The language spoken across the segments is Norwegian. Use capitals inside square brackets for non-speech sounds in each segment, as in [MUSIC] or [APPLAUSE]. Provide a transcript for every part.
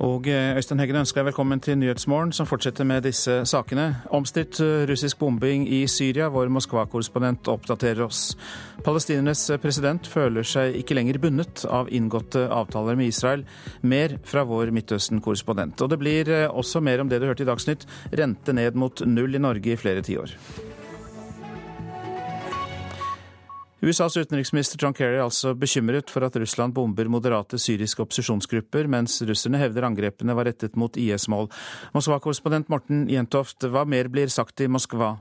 Og eh, Øystein Heggen ønsker deg velkommen til Nyhetsmorgen, som fortsetter med disse sakene. Omstridt eh, russisk bombing i Syria, vår Moskva-korrespondent oppdaterer oss. Palestinernes president føler seg ikke lenger bundet av inngåtte avtaler med Israel. Mer fra vår Midtøsten-korrespondent. Og det blir eh, også mer om det du hørte i Dagsnytt. Rente ned mot null i Norge i flere tiår. USAs utenriksminister John Kerry er altså bekymret for at Russland bomber moderate syriske opposisjonsgrupper, mens russerne hevder angrepene var rettet mot IS-mål. Moskva-korrespondent Morten Jentoft, hva mer blir sagt i Moskva?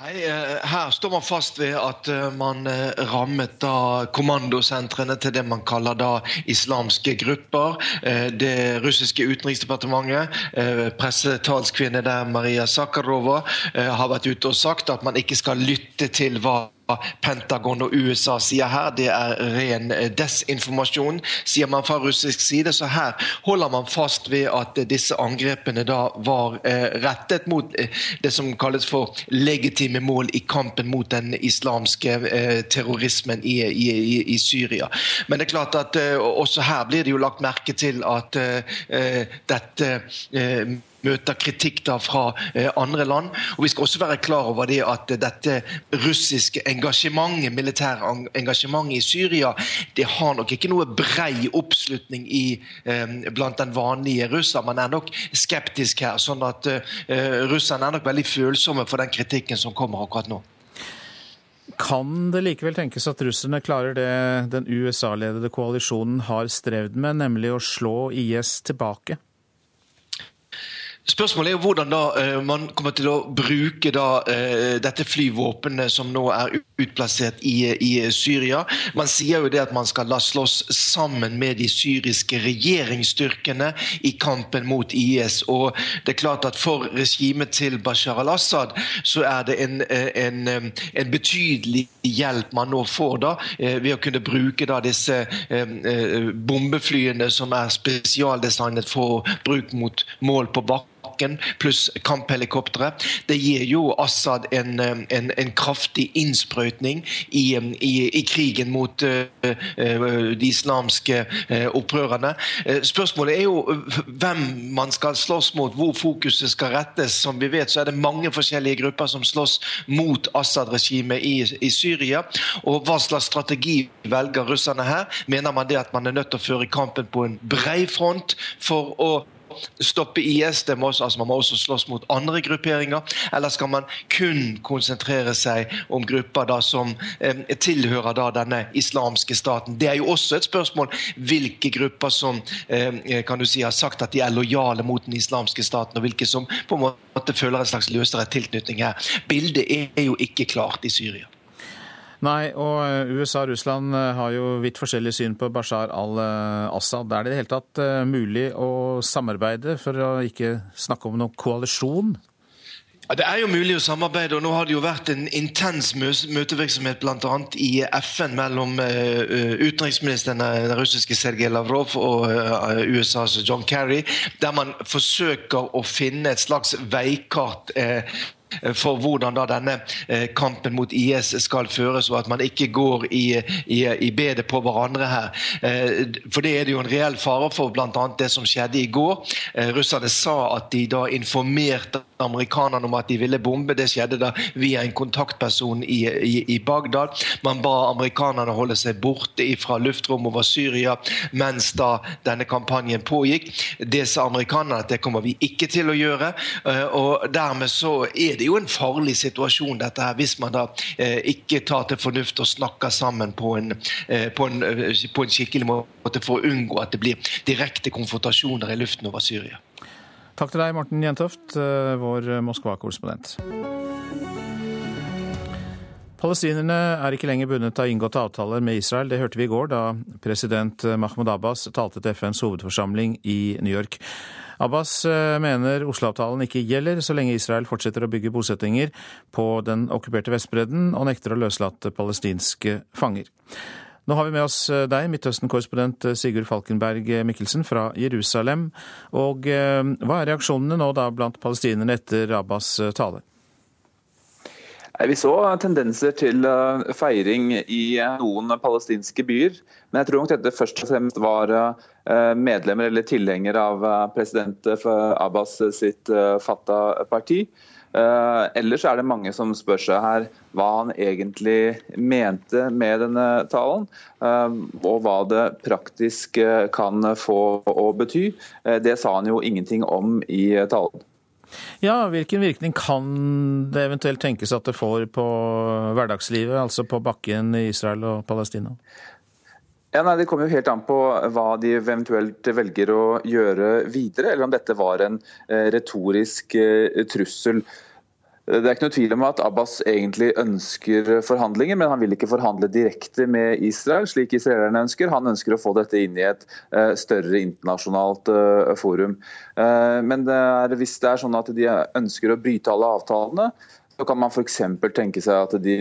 Nei, eh, Her står man fast ved at eh, man eh, rammet da kommandosentrene til det man kaller da islamske grupper. Det russiske utenriksdepartementet, pressetalskvinne der Maria Sakharova, har vært ute og sagt at man ikke skal lytte til hva Pentagon og USA sier her, det er ren eh, desinformasjon, sier man fra russisk side. Så her holder man fast ved at disse angrepene da var eh, rettet mot eh, det som kalles for legitime mål i kampen mot den islamske terrorismen i, i, i Syria. Men det er klart at også her blir det jo lagt merke til at dette møter kritikk da fra eh, andre land. Og Vi skal også være klar over det at dette russiske engasjementet, militære engasjementet i Syria det har nok ikke noe brei oppslutning i, eh, blant den vanlige russer. Man er nok skeptisk her. sånn at uh, Russerne er nok veldig følsomme for den kritikken som kommer akkurat nå. Kan det likevel tenkes at russerne klarer det den USA-ledede koalisjonen har strevd med, nemlig å slå IS tilbake? Spørsmålet er jo hvordan da uh, man kommer til å bruke da uh, dette flyvåpenet som nå er utplassert i, i, Syria. Man sier jo det at man skal la slåss sammen med de syriske regjeringsstyrkene i kampen mot IS. Og det er klart at For regimet til Bashar al-Assad så er det en, eh, en, en, betydelig hjelp man nå får da, ved å kunne bruke da disse bombeflyene som er spesialdesignet for bruk mot mål på bakken pluss kamphelikoptre. Det gir jo Assad en, eh, en, en kraftig innsprøytning i, eh, i, i, krigen mot uh, de islamske uh, opprørerne. Spørsmålet er jo hvem man skal slåss mot, hvor fokuset skal rettes. Som vi vet, så er det mange forskjellige grupper som slåss mot Assad-regimet i, i, Syria. Og hva slags strategi velger russerne her? Mener man det at man er nødt til å føre kampen på en brei front for å stoppe IS, må også, altså man må også slåss mot andre grupperinger? Eller skal man kun konsentrere seg om grupper da, som eh, tilhører da, denne islamske staten? Det er jo også et spørsmål hvilke grupper som eh, kan du si, har sagt at de er lojale mot den islamske staten, og hvilke som på en måte føler en slags løsere tilknytning her. Bildet er jo ikke klart i Syria. Nei, og eh, USA og Russland eh, har jo vidt forskjellig syn på Bashar al-Assad. Er det i det hele tatt eh, mulig å samarbeide, for å ikke snakke om noen koalisjon? Ja, det er jo mulig å samarbeide, og nå har det jo vært en intens møtevirksomhet bl.a. i FN mellom utenriksministeren, den russiske Sergej Lavrov, og USAs John Kerry, der man forsøker å finne et slags veikart for hvordan da denne eh, kampen mot IS skal føres, og at man ikke går i, i, i bedet på hverandre her. Eh, for det er det jo en reell fare for, bl.a. det som skjedde i går. Russerne sa at de da informerte amerikanerne om at de ville bombe. Det skjedde da via en kontaktperson i, i, Bagdad. Man ba amerikanerne holde seg borte fra luftrom over Syria mens da denne kampanjen pågikk. Det sa amerikanerne at det kommer vi ikke til å gjøre. og Dermed så er jo en farlig situasjon, dette her, hvis man da eh, ikke tar til fornuft og snakker sammen på en, eh, på, en, eh, på en, skikkelig måte for å unngå at det blir direkte konfrontasjoner i luften over Syria. Takk til deg, Morten Jentoft, eh, vår Moskva-korrespondent. Palestinerne er ikke lenger bundet av inngåtte avtaler med Israel. Det hørte vi i går da president Mahmoud Abbas talte til FNs hovedforsamling i New York. Abbas eh, mener Oslo-avtalen ikke gjelder så lenge Israel fortsetter å bygge bosettinger på den okkuperte Vestbredden og nekter å løslate palestinske fanger. Nå har vi med oss deg, Midtøsten-korrespondent Sigurd Falkenberg Mikkelsen fra Jerusalem. Og hva er reaksjonene nå da blant palestinerne etter Abbas tale? Vi så tendenser til feiring i noen palestinske byer. Men jeg tror nok dette først og fremst var medlemmer eller tilhengere av president Abbas sitt Fatah-parti. Ellers er det mange som spør seg her hva han egentlig mente med denne talen, og hva det praktisk kan få å bety. det sa han jo ingenting om i talen. Ja, Hvilken virkning kan det eventuelt tenkes at det får på hverdagslivet, altså på bakken i Israel og Palestina? Ja, nei, Det kommer jo helt an på hva de eventuelt velger å gjøre videre, eller om dette var en eh, retorisk eh, trussel. Det er ikke noe tvil om at Abbas egentlig ønsker forhandlinger, men han vil ikke forhandle direkte med Israel, slik israelerne ønsker. Han ønsker å få dette inn i et eh, større internasjonalt forum. Men det er, hvis det er sånn at de ønsker å bryte alle avtalene, så kan man f.eks. tenke seg at de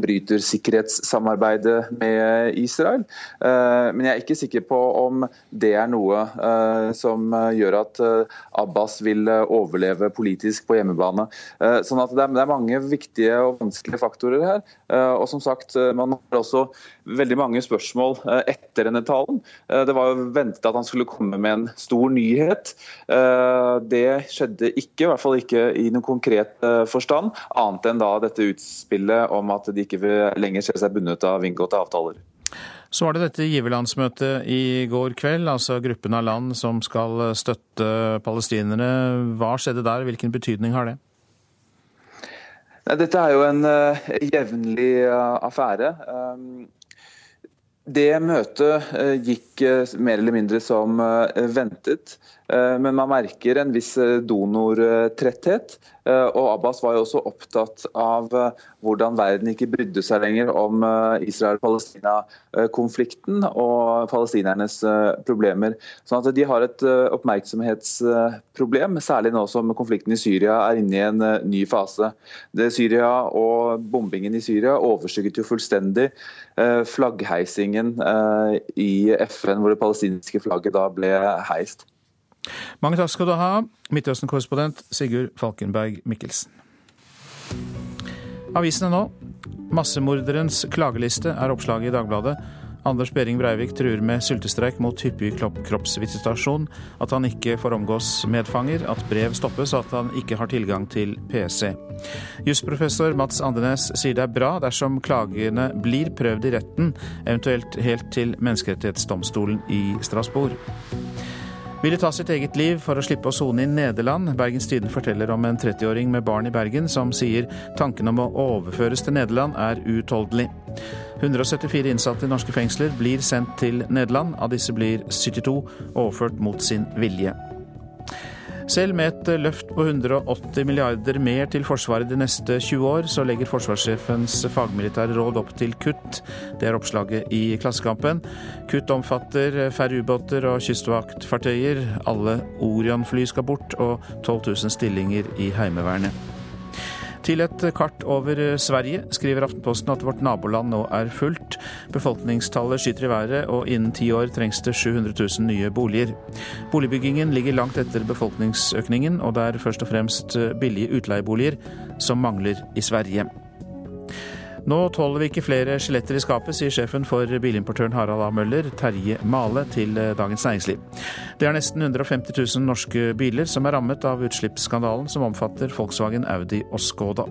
bryter sikkerhetssamarbeidet med Israel. Eh, men jeg er ikke sikker på om det er noe eh, som gjør at eh, Abbas vil overleve politisk på hjemmebane. Sånn at det er mange viktige og vanskelige faktorer her. Og som sagt, man har også veldig mange spørsmål etter denne talen. Det var jo ventet at han skulle komme med en stor nyhet. Det skjedde ikke, i hvert fall ikke i noen konkret forstand annet enn da dette utspillet om at de ikke lenger ser seg bundet av inngåtte avtaler. Så var det dette giverlandsmøtet i går kveld, altså gruppen av land som skal støtte palestinere. Hva skjedde der, hvilken betydning har det? Dette er jo en uh, jevnlig uh, affære. Um, det møtet uh, gikk mer eller mindre som ventet. Men man merker en viss donortretthet. Eh, og Abbas var jo også opptatt av eh, hvordan verden ikke brydde seg lenger om eh, Israel-Palestina-konflikten og palestinernes problemer. Sånn at De har et oppmerksomhetsproblem, særlig nå som konflikten i Syria er inne i en ny fase. Det Syria og Bombingen i Syria overskygget jo fullstendig flaggheisingen i FN, hvor det palestinske flagget da ble heist. Mange takk skal du ha, Midtøsten-korrespondent Sigurd Falkenberg Mikkelsen. Avisene nå. Massemorderens klageliste er oppslaget i Dagbladet. Anders Behring Breivik truer med sultestreik mot hyppig kroppsvisitasjon, at han ikke får omgås medfanger, at brev stoppes og at han ikke har tilgang til PC. Jusprofessor Mats Andenes sier det er bra dersom klagene blir prøvd i retten, eventuelt helt til Menneskerettighetsdomstolen i Strasbourg ville ta sitt eget liv for å slippe å sone i Nederland. Bergens Tiden forteller om en 30-åring med barn i Bergen som sier tanken om å overføres til Nederland er uutholdelig. 174 innsatte i norske fengsler blir sendt til Nederland. Av disse blir 72 overført mot sin vilje. Selv med et løft på 180 milliarder mer til Forsvaret de neste 20 år, så legger forsvarssjefens fagmilitære råd opp til kutt. Det er oppslaget i Klassekampen. Kutt omfatter færre ubåter og kystvaktfartøyer. Alle Orion-fly skal bort, og 12 000 stillinger i Heimevernet. Til et kart over Sverige skriver Aftenposten at vårt naboland nå er fullt. Befolkningstallet skyter i været, og innen ti år trengs det 700 000 nye boliger. Boligbyggingen ligger langt etter befolkningsøkningen, og det er først og fremst billige utleieboliger som mangler i Sverige. Nå tåler vi ikke flere skjeletter i skapet, sier sjefen for bilimportøren Harald A. Møller, Terje Male, til eh, Dagens Næringsliv. Det er nesten 150 000 norske biler som er rammet av utslippsskandalen som omfatter Volkswagen, Audi og Skoda.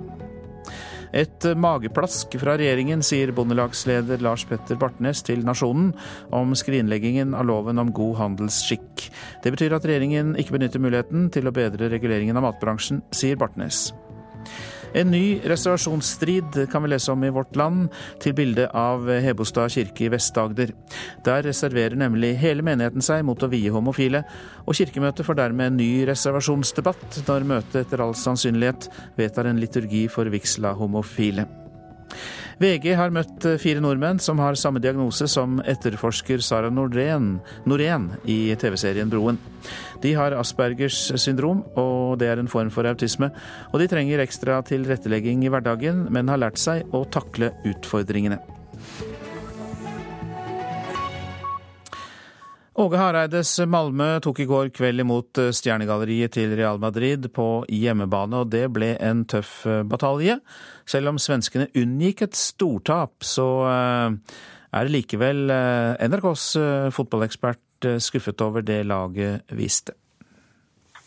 Et eh, mageplask fra regjeringen, sier bondelagsleder Lars Petter Bartnes til Nasjonen om skrinleggingen av loven om god handelsskikk. Det betyr at regjeringen ikke benytter muligheten til å bedre reguleringen av matbransjen, sier Bartnes. En ny reservasjonsstrid kan vi lese om i Vårt Land, til bildet av Hebostad kirke i Vest-Agder. Der reserverer nemlig hele menigheten seg mot å vie homofile, og Kirkemøtet får dermed en ny reservasjonsdebatt når møtet etter all sannsynlighet vedtar en liturgi for vigsla homofile. VG har møtt fire nordmenn som har samme diagnose som etterforsker Sara Norén i TV-serien Broen. De har Aspergers syndrom, og det er en form for autisme. Og de trenger ekstra tilrettelegging i hverdagen, men har lært seg å takle utfordringene. Åge Hareides Malmö tok i går kveld imot eh, stjernegalleriet til Real Madrid på hjemmebane, og det ble en tøff eh, batalje. Selv om svenskene unngikk et stortap, så eh, er det likevel NRKs fotballekspert skuffet over det laget viste.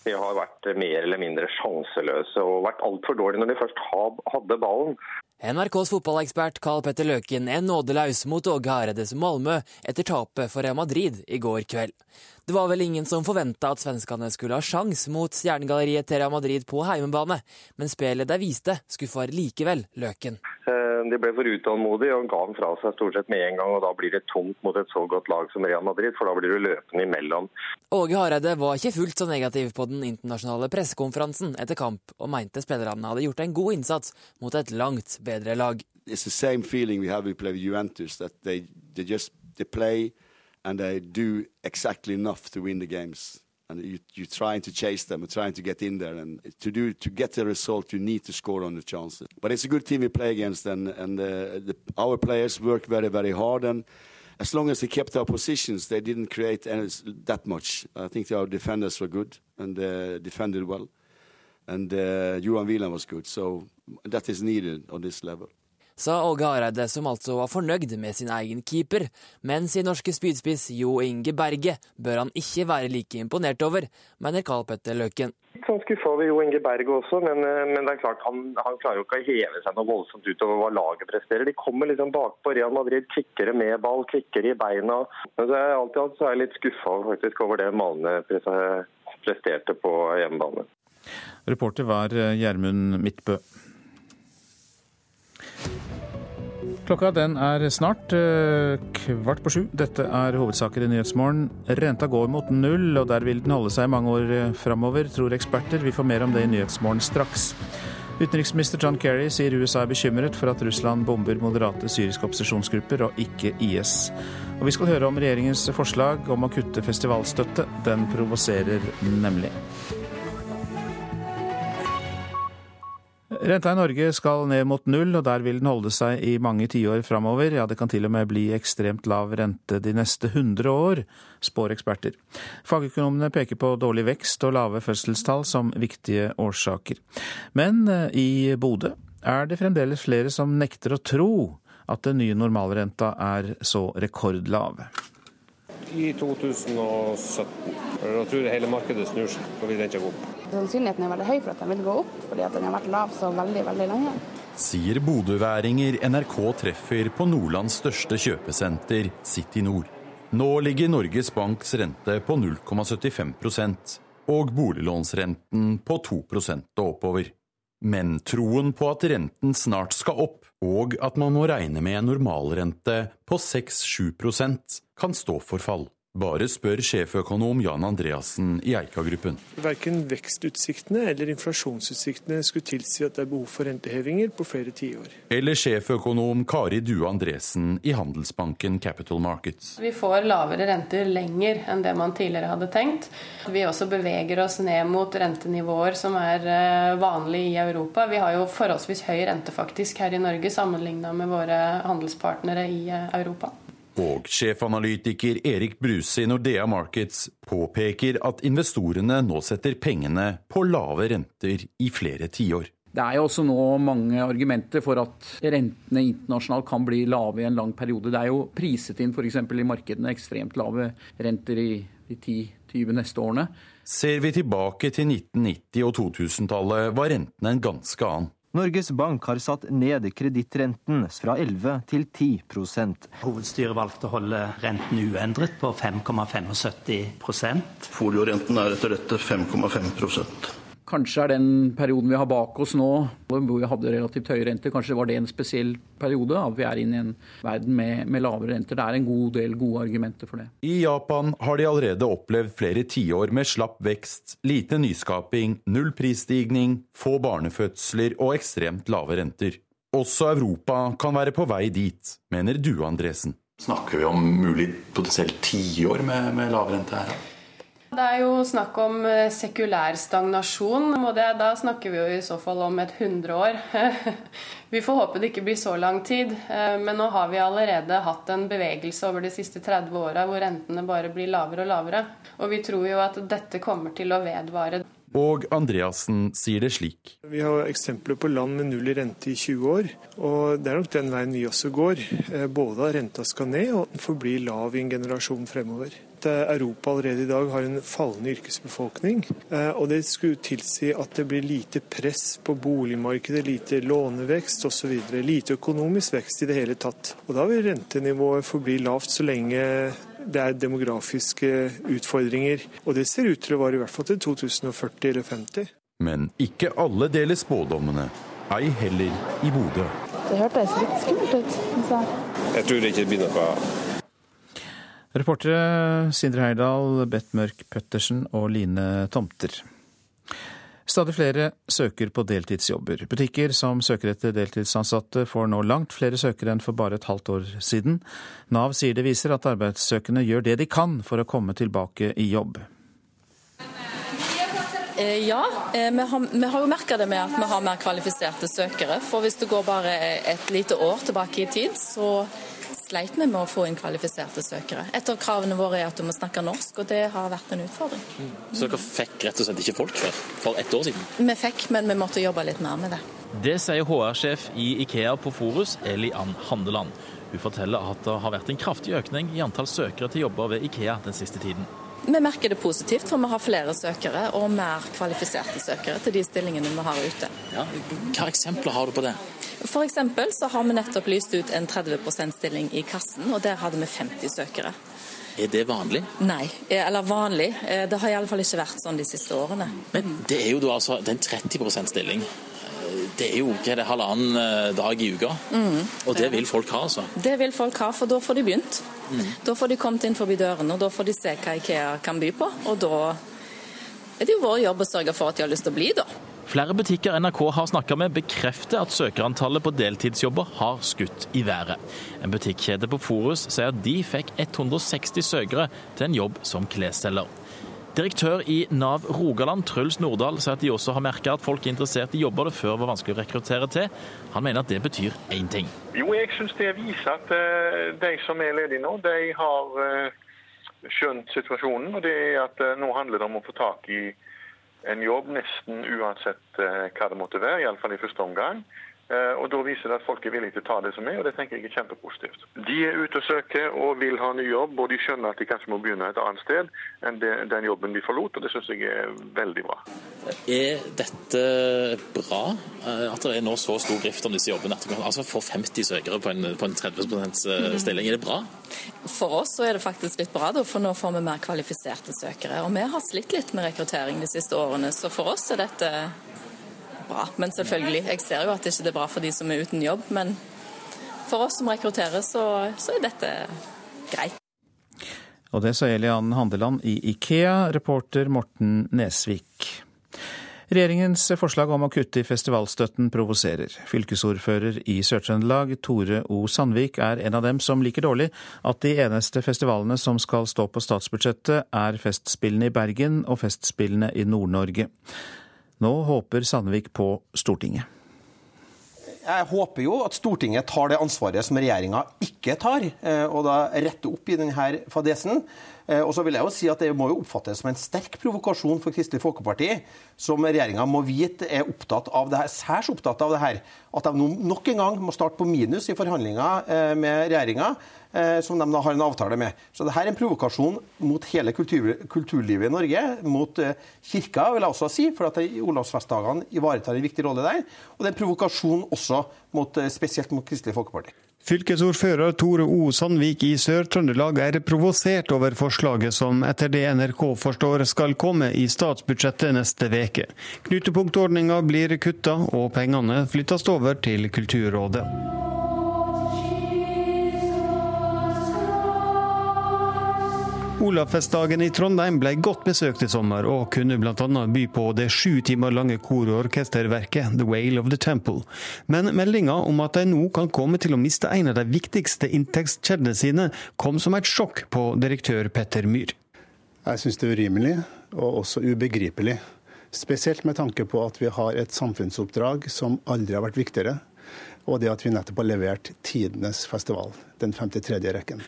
De har vært mer eller mindre sjanseløse og vært altfor dårlige når de først hadde ballen. NRKs fotballekspert Carl Petter Løken er nådeløs mot Åge Hareides Malmö etter tapet for Real Madrid i går kveld. Det var vel ingen som forventa at svenskene skulle ha sjans mot stjernegalleriet til Real Madrid på heimebane, men spillet de viste, skuffer likevel Løken. Eh, de ble for utålmodige og ga den fra seg stort sett med en gang. og Da blir det tomt mot et så godt lag som Real Madrid, for da blir du løpende imellom. Åge Hareide var ikke fullt så negativ på den internasjonale pressekonferansen etter kamp, og mente spillerne hadde gjort en god innsats mot et langt bedre lag. It's the same feeling we have we play Juventus, that they, they just they play and they do exactly enough to win the games and you, you're trying to chase them and trying to get in there. And to do to get the result, you need to score on the chances. But it's a good team we play against, and and uh, the, our players work very very hard. And as long as they kept our positions, they didn't create any, that much. I think our defenders were good and uh, defended well, and uh, Johan Wieland was good. So that is needed on this level sa Åge Hareide, som altså var fornøyd med sin egen keeper. Men sin norske spydspiss Jo Inge Berge bør han ikke være like imponert over, mener Karl Petter Løken. Litt sånn skuffa over Jo Inge Berge også, men, eh, men, det er klart han, han, klarer jo ikke å heve seg noe voldsomt utover hva laget presterer. De kommer liksom bakpå. Real Madrid kvikkere med ball, kvikkere i beina. Men så er jeg alltid så er jeg litt skuffa faktisk over det Malene presterte på hjemmebane. Reporter var eh, Gjermund Midtbø. Klokka den er snart eh, kvart på sju. Dette er hovedsaker i Nyhetsmorgen. Renta går mot null, og der vil den holde seg mange år eh, framover, tror eksperter. Vi får mer om det i Nyhetsmorgen straks. Utenriksminister John Kerry sier USA er bekymret for at Russland bomber moderate syriske opposisjonsgrupper, og ikke IS. Og vi skal høre om regjeringens forslag om å kutte festivalstøtte. Den provoserer nemlig. Renta i Norge skal ned mot null, og der vil den holde seg i mange tiår framover. Ja, det kan til og med bli ekstremt lav rente de neste 100 år, spår eksperter. Fagøkonomene peker på dårlig vekst og lave fødselstall som viktige årsaker. Men eh, i Bodø er det fremdeles flere som nekter å tro at den nye normalrenta er så rekordlav. I 2017. Da tror jeg hele markedet snur seg og vil renta gå opp. Sannsynligheten er veldig høy for at den vil gå opp, fordi at den har vært lav så veldig, veldig lenge. Sier bodøværinger NRK treffer på Nordlands største kjøpesenter, City Nord. Nå ligger Norges Banks rente på 0,75% og boliglånsrenten på 2% og oppover. Men troen på at renten snart skal opp, og at man må regne med en normalrente på 6-7 kan stå for fall. Bare spør sjeføkonom Jan Andreassen i Eika-gruppen. Verken vekstutsiktene eller inflasjonsutsiktene skulle tilsi at det er behov for rentehevinger på flere tiår. Eller sjeføkonom Kari Due Andresen i Handelsbanken Capital Markets. Vi får lavere renter lenger enn det man tidligere hadde tenkt. Vi også beveger oss ned mot rentenivåer som er vanlige vanlig i Europa. Vi har jo forholdsvis høy rente faktisk her i Norge sammenligna med våre handelspartnere i eh, Europa. Og sjefanalytiker Erik Bruse i Nordea Markets påpeker at investorene nå setter pengene på lave renter i flere tiår. Det er jo også nå mange argumenter for at rentene internasjonalt kan bli lave i en lang periode. Det er jo priset inn f.eks. i markedene ekstremt lave renter i de 10-20 neste årene. Ser vi tilbake til 1990- og 2000-tallet, var rentene en ganske annen. Norges Bank har satt ned kredittrenten fra 11 til 10% Hovedstyret valgte å holde renten uendret på 5,75% Foliorenten er etter dette 5,5 Kanskje er den perioden vi har bak oss nå, hvor vi hadde relativt høye renter, kanskje var det en spesiell periode. At vi er inne i en verden med, med lavere renter. Det er en god del gode argumenter for det. I Japan har de allerede opplevd flere tiår med slapp vekst, lite nyskaping, null prisstigning, få barnefødsler og ekstremt lave renter. Også Europa kan være på vei dit, mener du, Andresen. Snakker vi om mulig potensielt tiår med, med lav renter her? Det er jo snakk om eh, sekulær stagnasjon, og det, da snakker vi jo i så fall om et hundre år. [LAUGHS] vi får håpe det ikke blir så lang tid, eh, men nå har vi allerede hatt en bevegelse over de siste 30 åra hvor rentene bare blir lavere og lavere. Og vi tror jo at dette kommer til å vedvare. Og Andreassen sier det slik. Vi har eksempler på land med null i rente i 20 år, og det er nok den veien vi også går. Eh, både at renta skal ned, og at den forblir lav i en generasjon fremover. Europa allerede i dag har en fallende yrkesbefolkning. Eh, og det skulle tilsi at det blir lite press på boligmarkedet, lite lånevekst osv. Lite økonomisk vekst i det hele tatt. Og da vil rentenivået forbli lavt så lenge det er demografiske utfordringer. Og det ser ut til å vare i hvert fall til 2040 eller 50. Men ikke alle deler spådommene, ei heller i Bodø. Det hørtes litt skummelt ut. Altså. Jeg tror det ikke blir noe Reportere Sindre Heyerdahl, Bett Mørk Pøttersen og Line Tomter. Stadig flere søker på deltidsjobber. Butikker som søker etter deltidsansatte får nå langt flere søkere enn for bare et halvt år siden. Nav sier det viser at arbeidssøkende gjør det de kan for å komme tilbake i jobb. Eh, ja, eh, vi har, vi har jo merka det med at vi har mer kvalifiserte søkere. For hvis du går bare et lite år tilbake i tid, så sleit vi med å få inn kvalifiserte søkere. Et av kravene våre er at du må snakke norsk, og det har vært en utfordring. Mm. Så dere fikk rett og slett ikke folk før, for ett år siden? Vi fikk, men vi måtte jobbe litt mer med det. Det sier HR-sjef i Ikea på Forus, Eli Ann Handeland. Hun forteller at det har vært en kraftig økning i antall søkere til jobber ved Ikea den siste tiden. Vi merker det positivt, for vi har flere søkere og mer kvalifiserte søkere til de stillingene vi har ute. Ja, hva eksempler har du på det? F.eks. så har vi nettopp lyst ut en 30 %-stilling i kassen, og der hadde vi 50 søkere. Er det vanlig? Nei, eh, eller vanlig. Eh, det har iallfall ikke vært sånn de siste årene. Men det er jo da altså en 30 %-stilling. Det er jo ikke det halvannen eh, dag i uka. Mm. Og det vil folk ha, altså? Det vil folk ha, for da får de begynt. Mm. Da får de kommet inn forbi dørene, og da får de se hva Ikea kan by på. Og da er det jo vår jobb å sørge for at de har lyst til å bli, da. Flere butikker NRK har snakka med, bekrefter at søkerantallet på deltidsjobber har skutt i været. En butikkjede på Forus sier at de fikk 160 søkere til en jobb som klesselger. Direktør i Nav Rogaland, Truls Nordahl, sier at de også har merka at folk er interessert i jobber det før var vanskelig å rekruttere til. Han mener at det betyr én ting. Jo, jeg syns det viser at uh, de som er ledige nå, de har uh, skjønt situasjonen. Og det er at uh, nå handler det om å få tak i en jobb nesten uansett eh, hva det måtte være, iallfall i første omgang. Eh, og Da viser det at folk er villige til å ta det som er, og det tenker jeg er kjempepositivt. De er ute og søker og vil ha ny jobb, og de skjønner at de kanskje må begynne et annet sted enn den jobben de forlot, og det syns jeg er veldig bra. Er dette bra, eh, at det er nå så stor drift om disse jobbene? At du kan altså får 50 søkere på en, på en 30 mhm. stilling, er det bra? For oss så er det faktisk litt bra, for nå får vi mer kvalifiserte søkere. Og vi har slitt litt med rekruttering de siste årene, så for oss er dette bra. Men selvfølgelig, jeg ser jo at det ikke er bra for de som er uten jobb. Men for oss som rekrutterer, så, så er dette greit. Og det sa Elian Handeland i Ikea, reporter Morten Nesvik. Regjeringens forslag om å kutte i festivalstøtten provoserer. Fylkesordfører i Sør-Trøndelag, Tore O. Sandvik, er en av dem som liker dårlig at de eneste festivalene som skal stå på statsbudsjettet, er Festspillene i Bergen og Festspillene i Nord-Norge. Nå håper Sandvik på Stortinget. Jeg håper jo at Stortinget tar det ansvaret som regjeringa ikke tar, eh, og da retter opp i denne fadesen. Eh, og så vil jeg jo si at Det må jo oppfattes som en sterk provokasjon for Kristelig Folkeparti, som regjeringa må vite er opptatt av det her, særs opptatt av det her. At de nok en gang må starte på minus i forhandlinger eh, med regjeringa, eh, som de da har en avtale med. Så det her er en provokasjon mot hele kultur, kulturlivet i Norge, mot kirka, vil jeg også si, for at Olavsfestdagene ivaretar en viktig rolle der. Og det er en provokasjon også mot, spesielt mot Kristelig Folkeparti. Fylkesordfører Tore O. Sandvik i Sør-Trøndelag er provosert over forslaget som etter det NRK forstår skal komme i statsbudsjettet neste veke. Knutepunktordninga blir kutta, og pengene flyttes over til Kulturrådet. Olavsfestdagen i Trondheim ble godt besøkt i sommer, og kunne bl.a. by på det sju timer lange kor- og orkesterverket The Whale of the Temple. Men meldinga om at de nå kan komme til å miste en av de viktigste inntektskjedene sine, kom som et sjokk på direktør Petter Myhr. Jeg syns det er urimelig og også ubegripelig. Spesielt med tanke på at vi har et samfunnsoppdrag som aldri har vært viktigere. Og det at vi nettopp har levert tidenes festival, den 53. rekken.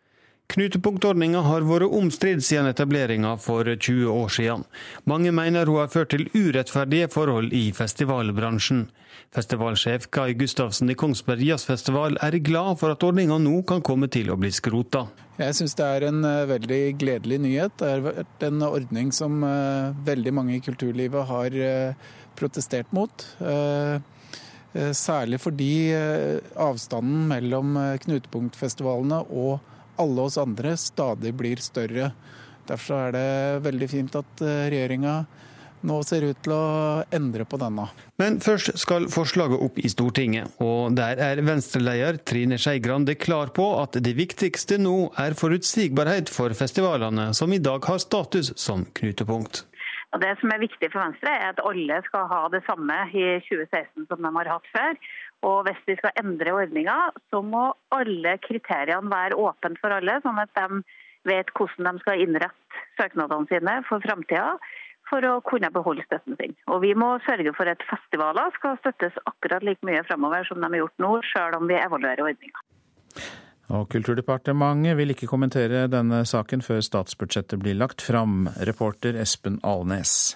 Knutepunktordninga har vært omstridt siden etableringa for 20 år siden. Mange mener hun har ført til urettferdige forhold i festivalbransjen. Festivalsjef Kai Gustavsen i Kongsberg Jazzfestival er glad for at ordninga nå kan komme til å bli skrota. Jeg syns det er en uh, veldig gledelig nyhet. Det har vært en ordning som uh, veldig mange i kulturlivet har uh, protestert mot. Særlig fordi avstanden mellom knutepunktfestivalene og alle oss andre stadig blir større. Derfor er det veldig fint at eh, regjeringa nå ser ut til å endre på denne. Men først skal forslaget opp i Stortinget, og der er Venstre-leder Trine Skei Grande klar på at det viktigste nå er forutsigbarhet for festivalene, som i dag har status som knutepunkt. Og Det som er viktig for Venstre, er at alle skal ha det samme i 2016 som de har hatt før. Og hvis vi skal endre ordninga, så må alle kriteriene være åpne for alle, sånn at de vet hvordan de skal innrette søknadene sine for framtida for å kunne beholde støtten sin. Og Vi må sørge for at festivaler skal støttes akkurat like mye fremover som de har gjort nå, selv om vi evaluerer ordninga. Og Kulturdepartementet vil ikke kommentere denne saken før statsbudsjettet blir lagt fram. Reporter Espen Alnes.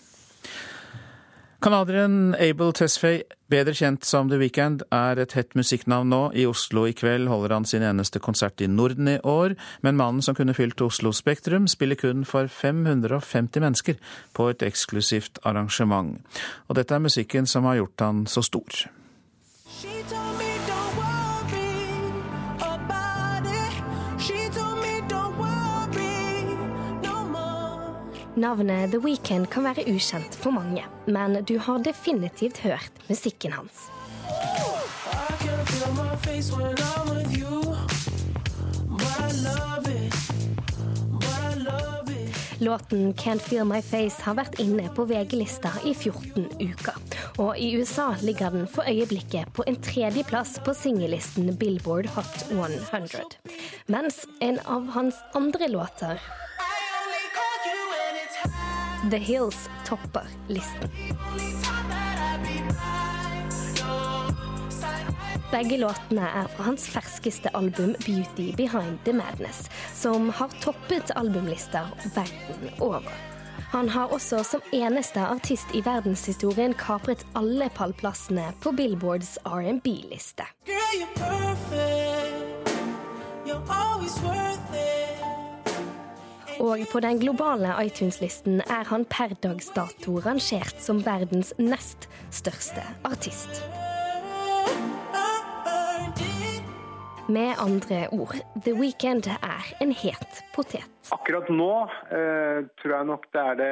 Canadieren Abel Tesfaye, bedre kjent som The Weekend, er et hett musikknavn nå. I Oslo i kveld holder han sin eneste konsert i Norden i år, men mannen som kunne fylt Oslo Spektrum, spiller kun for 550 mennesker på et eksklusivt arrangement. Og dette er musikken som har gjort han så stor. Navnet The Weekend kan være ukjent for mange, men du har definitivt hørt musikken hans. Låten 'Can't Feel My Face' har vært inne på VG-lista i 14 uker. Og i USA ligger den for øyeblikket på en tredjeplass på singellisten Billboard Hot 100. Mens en av hans andre låter The Hills topper listen. Begge låtene er fra hans ferskeste album 'Beauty Behind the Madness', som har toppet albumlister verden over. Han har også som eneste artist i verdenshistorien kapret alle pallplassene på Billboards R&B-liste. Girl, you're perfect. You're always worth it. Og på den globale iTunes-listen er han per dags dato rangert som verdens nest største artist. Med andre ord, The Weekend er en het potet. Akkurat nå eh, tror jeg nok det er det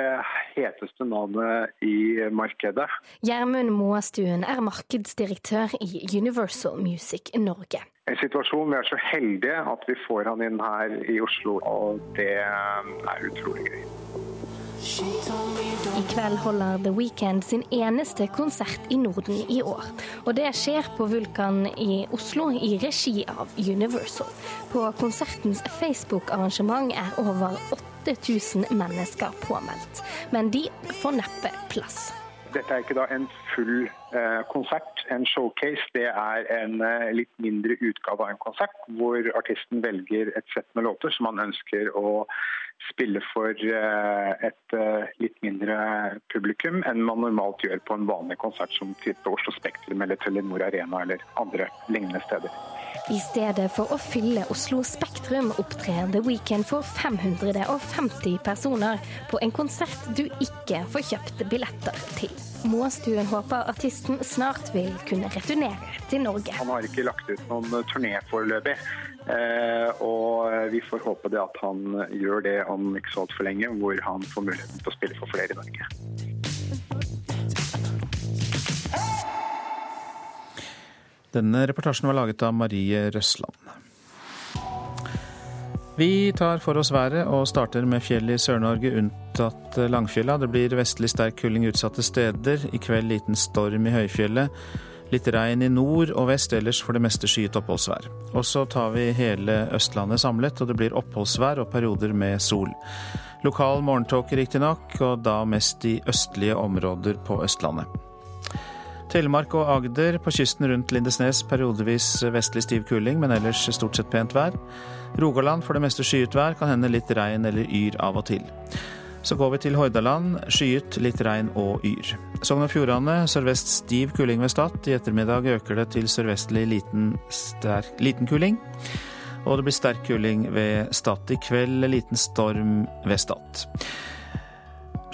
heteste navnet i markedet. Gjermund Moastuen er markedsdirektør i Universal Music Norge. En situasjon vi er så heldige at vi får han inn her i Oslo, og det er utrolig gøy. I kveld holder The Weekend sin eneste konsert i Norden i år. Og det skjer på Vulkan i Oslo i regi av Universal. På konsertens Facebook-arrangement er over 8000 mennesker påmeldt. Men de får neppe plass. Dette er ikke da en full eh, konsert, en showcase. Det er en eh, litt mindre utgave av en konsert, hvor artisten velger et sett med låter som han ønsker å spille for eh, et litt mindre publikum enn man normalt gjør på en vanlig konsert som type Oslo Spektrum eller Telenor Arena eller andre lignende steder. I stedet for å fylle Oslo Spektrum opptrer The Weekend for 550 personer på en konsert du ikke får kjøpt billetter til. Måstuen håper artisten snart vil kunne returnere til Norge. Han har ikke lagt ut noen turné foreløpig. Eh, og vi får håpe det at han gjør det om ikke så altfor lenge, hvor han får muligheten til å spille for flere i Norge. Denne reportasjen var laget av Marie Røsland. Vi tar for oss været og starter med fjell i Sør-Norge unntatt Langfjella. Det blir vestlig sterk kuling utsatte steder. I kveld liten storm i høyfjellet. Litt regn i nord og vest, ellers for det meste skyet oppholdsvær. Og så tar vi hele Østlandet samlet, og det blir oppholdsvær og perioder med sol. Lokal morgentåke riktignok, og da mest i østlige områder på Østlandet. Telemark og Agder på kysten rundt Lindesnes periodevis vestlig stiv kuling, men ellers stort sett pent vær. Rogaland for det meste skyet vær, kan hende litt regn eller yr av og til. Så går vi til Hordaland. Skyet, litt regn og yr. Sogn og Fjordane sørvest stiv kuling ved Stad. I ettermiddag øker det til sørvestlig liten, sterk, liten kuling. Og det blir sterk kuling ved Stad. I kveld liten storm ved Stad.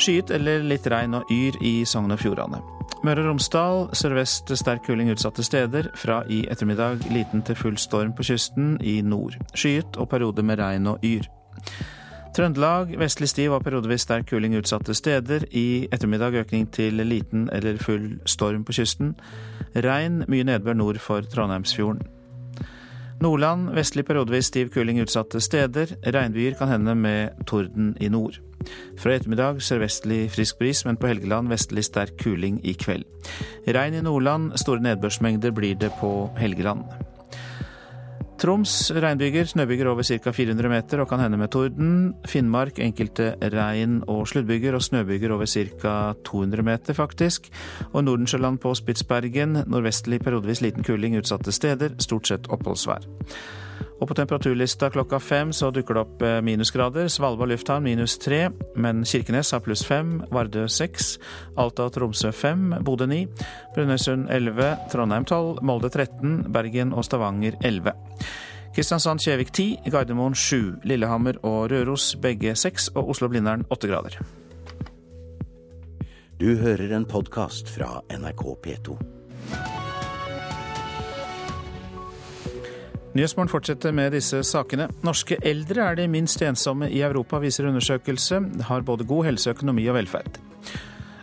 Skyet eller litt regn og yr i Sogn og Fjordane. Møre og Romsdal sørvest sterk kuling utsatte steder. Fra i ettermiddag liten til full storm på kysten i nord. Skyet og perioder med regn og yr. Trøndelag vestlig stiv og periodevis sterk kuling utsatte steder. I ettermiddag økning til liten eller full storm på kysten. Regn, mye nedbør nord for Trondheimsfjorden. Nordland vestlig periodevis stiv kuling utsatte steder. Regnbyger kan hende med torden i nord. Fra i ettermiddag sørvestlig frisk bris, men på Helgeland vestlig sterk kuling i kveld. Regn i Nordland, store nedbørsmengder blir det på Helgeland. Troms regnbyger, snøbyger over ca. 400 meter og kan hende med torden. Finnmark enkelte regn- og sluddbyger og snøbyger over ca. 200 meter, faktisk. Og Nordensjøland på Spitsbergen nordvestlig periodevis liten kuling utsatte steder, stort sett oppholdsvær. Og på temperaturlista klokka fem så dukker det opp eh, minusgrader. Svalbard lufthavn minus tre, men Kirkenes har pluss fem, Vardø seks, Alta og Tromsø fem, Bodø ni, Brønnøysund elleve, Trondheim tolv, Molde 13, Bergen og Stavanger elleve. Kristiansand-Kjevik ti, Gardermoen sju, Lillehammer og Røros begge seks, og Oslo-Blindern åtte grader. Du hører en podkast fra NRK P2. Nyhetsmorgen fortsetter med disse sakene. Norske eldre er de minst ensomme i Europa, viser undersøkelse. Har både god helse, økonomi og velferd.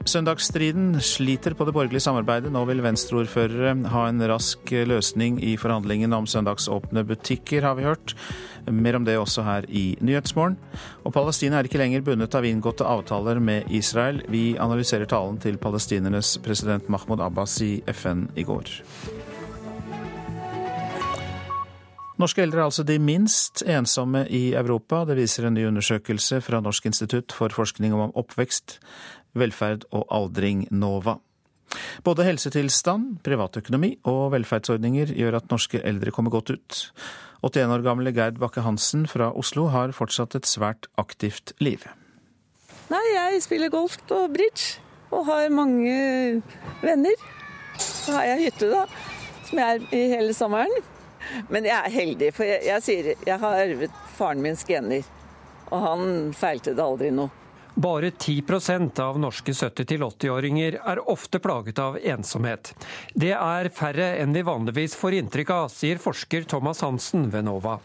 Søndagsstriden sliter på det borgerlige samarbeidet. Nå vil venstreordførere ha en rask løsning i forhandlingene om søndagsåpne butikker, har vi hørt. Mer om det også her i Nyhetsmorgen. Og Palestina er ikke lenger bundet av inngåtte avtaler med Israel. Vi analyserer talen til palestinernes president Mahmoud Abbas i FN i går. Norske eldre er altså de minst ensomme i Europa. Det viser en ny undersøkelse fra Norsk institutt for forskning om oppvekst, velferd og aldring, NOVA. Både helsetilstand, privatøkonomi og velferdsordninger gjør at norske eldre kommer godt ut. 81 år gamle Gerd Bakke-Hansen fra Oslo har fortsatt et svært aktivt liv. Nei, jeg spiller golf og bridge og har mange venner. Så har jeg hytte, da, som jeg er i hele sommeren. Men jeg er heldig, for jeg, jeg sier jeg har arvet faren min gener. Og han feilte det aldri noe. Bare 10% av norske 70-80-åringer er ofte plaget av ensomhet. Det er færre enn vi vanligvis får inntrykk av, sier forsker Thomas Hansen ved NOVA.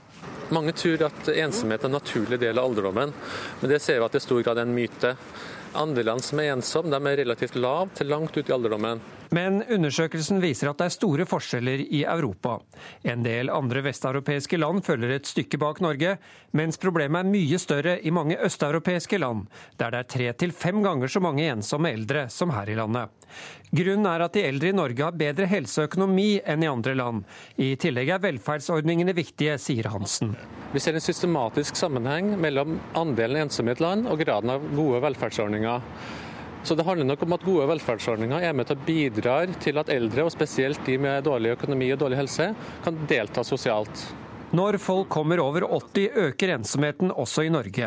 Mange tror at ensomhet er en naturlig del av alderdommen, men det ser vi at det i stor grad er en myte. Andelen som er ensomme, er relativt lav til langt ut i alderdommen. Men undersøkelsen viser at det er store forskjeller i Europa. En del andre vesteuropeiske land følger et stykke bak Norge, mens problemet er mye større i mange østeuropeiske land, der det er tre til fem ganger så mange ensomme eldre som her i landet. Grunnen er at de eldre i Norge har bedre helse og økonomi enn i andre land. I tillegg er velferdsordningene viktige, sier Hansen. Vi ser en systematisk sammenheng mellom andelen ensomme i et land og graden av gode velferdsordninger. Så det handler nok om at gode velferdsordninger er med til å bidra til at eldre, og spesielt de med dårlig økonomi og dårlig helse, kan delta sosialt. Når folk kommer over 80 øker ensomheten også i Norge.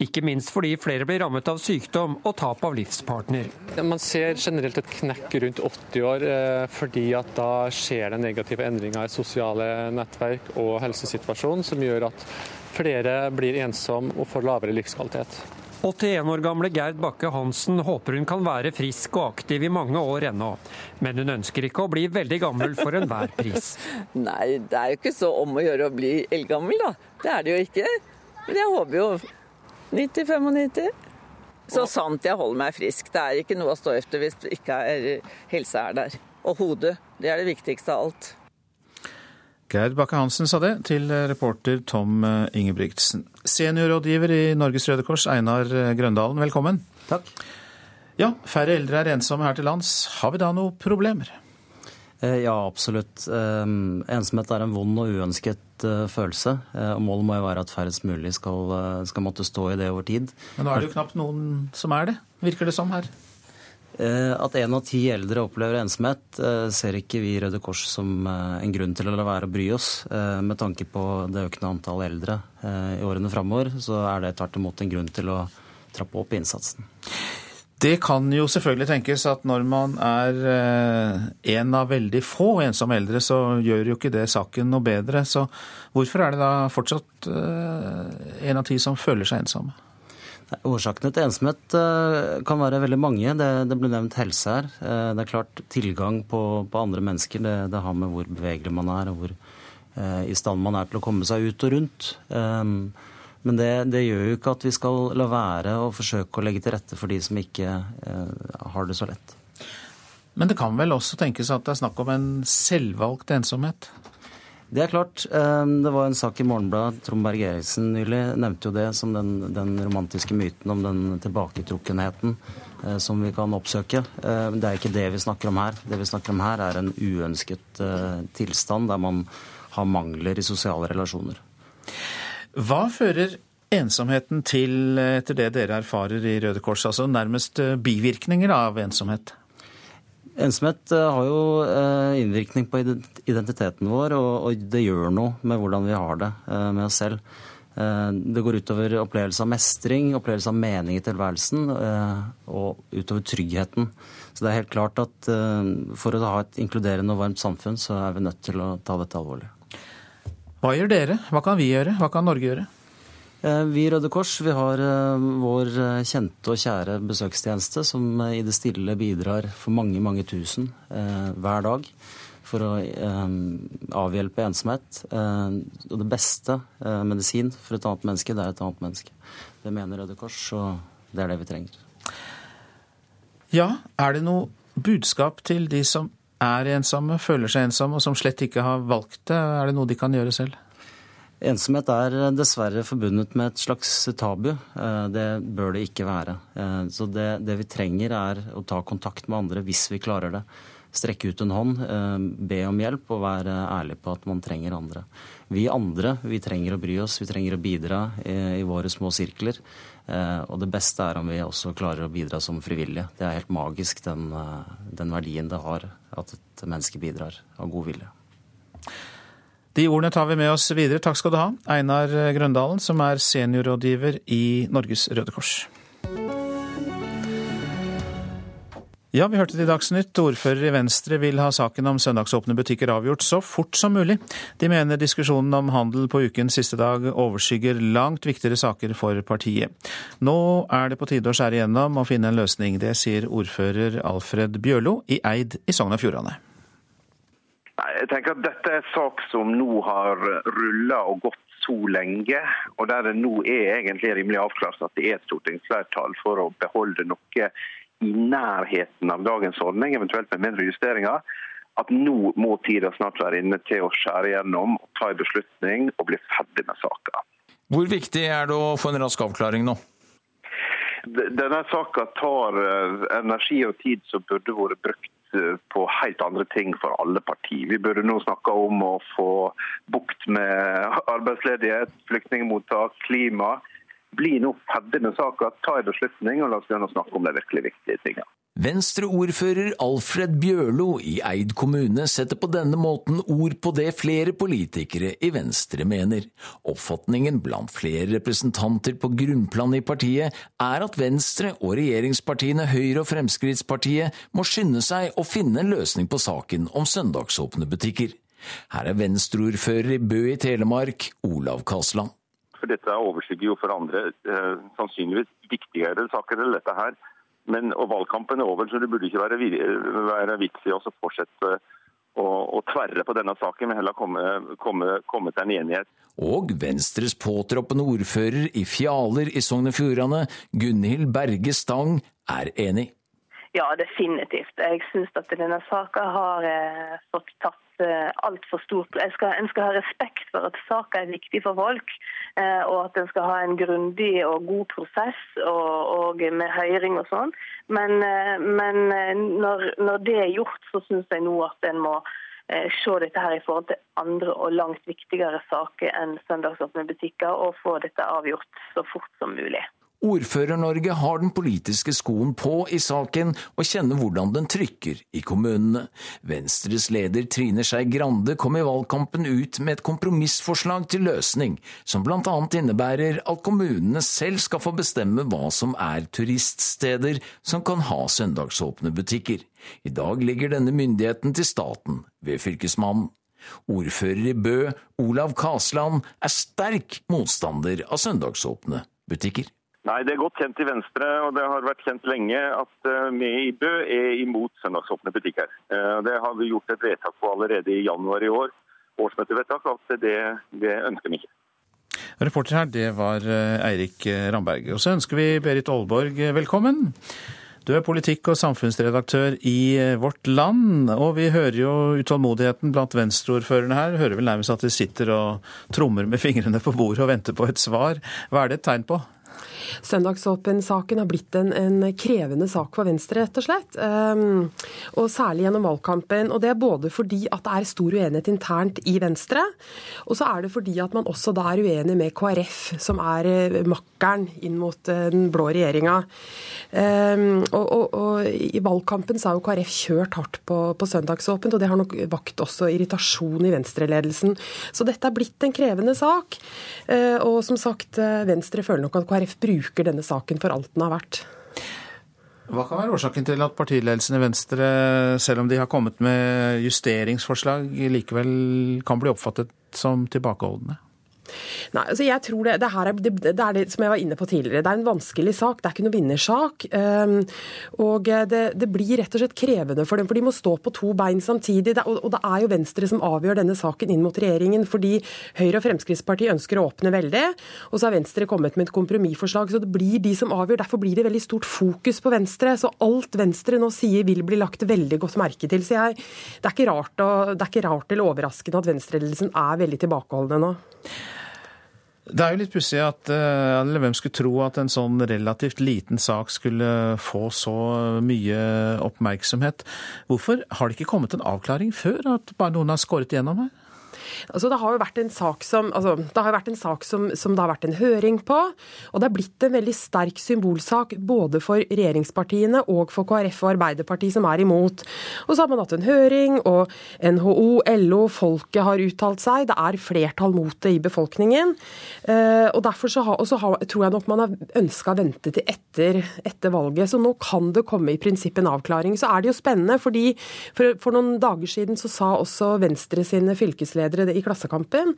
Ikke minst fordi flere blir rammet av sykdom og tap av livspartner. Man ser generelt et knekk rundt 80 år, eh, fordi at da skjer det negative endringer i sosiale nettverk og helsesituasjonen, som gjør at flere blir ensomme og får lavere livskvalitet. 81 år gamle Gerd Bakke Hansen håper hun kan være frisk og aktiv i mange år ennå. Men hun ønsker ikke å bli veldig gammel for enhver pris. [LAUGHS] Nei, det er jo ikke så om å gjøre å bli eldgammel, da. Det er det jo ikke. Men jeg håper jo 90-95. Så sant jeg holder meg frisk. Det er ikke noe å stå efter hvis ikke er, helsa er der. Og hodet. Det er det viktigste av alt. Gerd Bakke-Hansen sa det til reporter Tom Ingebrigtsen. Seniorrådgiver i Norges Røde Kors, Einar Grøndalen, velkommen. Takk. Ja, færre eldre er ensomme her til lands. Har vi da noen problemer? Ja, absolutt. Ensomhet er en vond og uønsket følelse. og Målet må jo være at færrest mulig skal, skal måtte stå i det over tid. Men nå er det jo knapt noen som er det, virker det som her? Eh, at én av ti eldre opplever ensomhet, eh, ser ikke vi i Røde Kors som eh, en grunn til å la være å bry oss. Med tanke på det økende antallet eldre i årene framover, så er det tvert imot en grunn til å trappe opp innsatsen. Det kan jo selvfølgelig tenkes at når man er en av veldig få ensomme eldre, så gjør jo ikke det saken noe bedre. Så hvorfor er det da fortsatt en av ti som føler seg ensomme? Årsakene til ensomhet eh, kan være veldig mange. Det, det ble nevnt helse her. Eh, det er klart Tilgang på, på andre mennesker det, det, har med hvor bevegelig man er og hvor eh, i stand man er til å komme seg ut og rundt. Um, men det, det, gjør jo ikke at vi skal la være å forsøke å legge til rette for de som ikke eh, har det så lett. Men det kan vel også tenkes at det er snakk om en selvvalgt ensomhet? Det er klart. Ehm, det var en sak i Morgenbladet. Trond Berg Eriksen nylig nevnte jo det som den, den romantiske myten om den tilbaketrukkenheten eh, som vi kan oppsøke. Ehm, det er ikke det vi snakker om her. Det vi snakker om her, er en uønsket eh, tilstand der man har mangler i sosiale relasjoner. Hva fører ensomheten til, etter det dere erfarer i Røde Kors? Altså nærmest eh, bivirkninger av ensomhet? Ensomhet eh, har jo eh, innvirkning på identiteten vår, og det gjør noe med hvordan vi har det eh, med oss selv. Det går utover opplevelse av mestring, opplevelse av mening i tilværelsen og utover tryggheten. Så det er helt klart at for å ha et inkluderende og varmt samfunn, så er vi nødt til å ta dette alvorlig. Hva gjør dere? Hva kan vi gjøre? Hva kan Norge gjøre? Eh, vi i Røde Kors vi har eh, vår eh, kjente og kjære besøkstjeneste som i det stille bidrar for mange, mange tusen hver dag for å avhjelpe ensomhet. Og det beste medisin for et annet menneske, det er et annet menneske. Det mener Røde Kors, og det er det vi trenger. Ja, er det noe budskap til de som er ensomme, føler seg ensomme, og som slett ikke har valgt det? Er det noe de kan gjøre selv? Ensomhet er dessverre forbundet med et slags tabu. Eh, det bør det ikke være. Eh, så det, det, vi trenger, er å ta kontakt med andre hvis vi klarer det. Strekke ut en hånd, eh, be om hjelp og være ærlig på at man trenger andre. Vi andre vi trenger å bry oss, vi trenger å bidra i, våre små sirkler. Og det beste er om vi også klarer å bidra som frivillige. Det er helt magisk, den, den verdien det har at et menneske bidrar av god vilje. De ordene tar vi med oss videre. Takk skal du ha, Einar Grøndalen, som er seniorrådgiver i Norges Røde Kors. Ja, vi hørte det i Dagsnytt. Ordfører i Venstre vil ha saken om søndagsåpne butikker avgjort så fort som mulig. De mener diskusjonen om handel på ukens siste dag overskygger langt viktigere saker for partiet. Nå er det på tide å skjære igjennom og finne en løsning. Det sier ordfører Alfred Bjørlo i Eid i Sogn og Fjordane. Nei, jeg tenker at Dette er en sak som nå har rulla og gått så lenge, og der det nå er egentlig rimelig avklart at det er et stortingsflertall for å beholde noe i nærheten av dagens ordning, eventuelt med mindre justeringer, at nå må tida snart være inne til å skjære gjennom, ta en beslutning og bli ferdig med saka. Hvor viktig er det å få en rask avklaring nå? Denne saka tar eh, energi og tid som burde vært brukt på helt andre ting for alle partier. Vi burde nå snakke om å få bukt med [LAUGHS] arbeidsledighet, flyktningmottak, klima. Bli nå ferdig med saka, ta en beslutning og la oss begynne å snakke om de virkelig viktige tingene. Venstre-ordfører Alfred Bjørlo i Eid kommune setter på denne måten ord på det flere politikere i Venstre mener. Oppfatningen blant flere representanter på grunnplanet i partiet er at Venstre og regjeringspartiene Høyre og Fremskrittspartiet må skynde seg å finne en løsning på saken om søndagsåpne butikker. Her er Venstre-ordfører i Bø i Telemark, Olav Kasland. For dette overskygger jo for andre eh, sannsynligvis viktigere saker enn dette her. Men, og Valgkampen er over, så det burde ikke være, være vits i å fortsette å, å, tverre på denne saken, men heller komme, komme, komme til en enighet. Og Venstres påtroppende ordfører i Fjaler i Sogn og Fjordane, Gunhild Berge Stang, er enig. Ja, definitivt. Jeg syns at denne saka har eh, fått tatt altfor stort jeg skal, En skal ha respekt for at saka er viktig for folk, eh, og at en skal ha en grundig og god prosess og, og med høring og sånn. Men, eh, men eh, når, når, det er gjort, så syns jeg nå at en må eh, se dette her i forhold til andre og langt viktigere saker enn søndagsåpne butikker, og få dette avgjort så fort som mulig. Ordfører-Norge har den politiske skoen på i saken og kjenner hvordan den trykker i kommunene. Venstres leder Trine Skei Grande kom i valgkampen ut med et kompromissforslag til løsning, som blant annet innebærer at kommunene selv skal få bestemme hva som er turiststeder som kan ha søndagsåpne butikker. I dag ligger denne myndigheten til staten, ved Fylkesmannen. Ordfører i Bø, Olav Kasland, er sterk motstander av søndagsåpne butikker. Nei, Det er godt kjent i Venstre, og det har vært kjent lenge at eh, vi i Bø er imot søndagsåpne butikker. Eh, det har vi gjort et vedtak på allerede i januar i år, årsmøtevedtak, at det, det ønsker vi ikke. Reporter her, det var eh, Eirik Ramberg. Og så ønsker vi Berit Aalborg velkommen. Du er politikk- og samfunnsredaktør i Vårt Land, og vi hører jo utålmodigheten blant venstreordførerne her. Hører vel nærmest at de sitter og trommer med fingrene på bordet og venter på et svar. Hva er det et tegn på? Søndagsåpen-saken har blitt en, en, krevende sak for Venstre, rett og slett. Um, og særlig gjennom valgkampen. Og det er både fordi at det er stor uenighet internt i Venstre, og så er det fordi at man også da er uenig med KrF, som er uh, makkeren inn mot uh, den blå regjeringa. Um, og, og, og, i valgkampen så har jo KrF kjørt hardt på, på søndagsåpent, og det har nok vakt også irritasjon i Venstre-ledelsen. Så dette er blitt en krevende sak. Uh, og som sagt, Venstre føler nok at KrF bruker bruker denne saken for alt den har vært. Hva kan være årsaken til at partiledelsen i Venstre, selv om de har kommet med justeringsforslag, likevel kan bli oppfattet som tilbakeholdne? Nei, altså jeg tror det, det, er, det, det, er det som jeg var inne på tidligere. Det er en vanskelig sak. Det er ikke noen vinnersak. Um, og det, blir rett og slett krevende for dem, for de må stå på to bein samtidig. Og, og, det er jo Venstre som avgjør denne saken inn mot regjeringen, fordi Høyre og Fremskrittspartiet ønsker å åpne veldig. Og så har Venstre kommet med et kompromissforslag, så det blir de som avgjør. Derfor blir det veldig stort fokus på Venstre. Så alt Venstre nå sier vil bli lagt veldig godt merke til. Så jeg, det, er ikke rart, og, det er ikke rart eller overraskende at venstreledelsen er veldig tilbakeholdne nå. Det er jo litt pussig at eh, eller hvem skulle tro at en sånn relativt liten sak skulle få så mye oppmerksomhet. Hvorfor har det ikke kommet en avklaring før, at bare noen har skåret igjennom her? Altså, det har jo vært en sak, som, altså, det har vært en sak som, som, det har vært en høring på. Og det er blitt en veldig sterk symbolsak både for regjeringspartiene og for KrF og Arbeiderpartiet, som er imot. Og så har man hatt en høring, og NHO, LO, folket har uttalt seg. Det er flertall mot det i befolkningen. Eh, og derfor så har, så har, tror jeg nok man har ønska å vente til etter, etter, valget. Så nå kan det komme i prinsippet en avklaring. Så er det jo spennende, fordi for, for noen dager siden så sa også Venstre sine fylkesledere i Klassekampen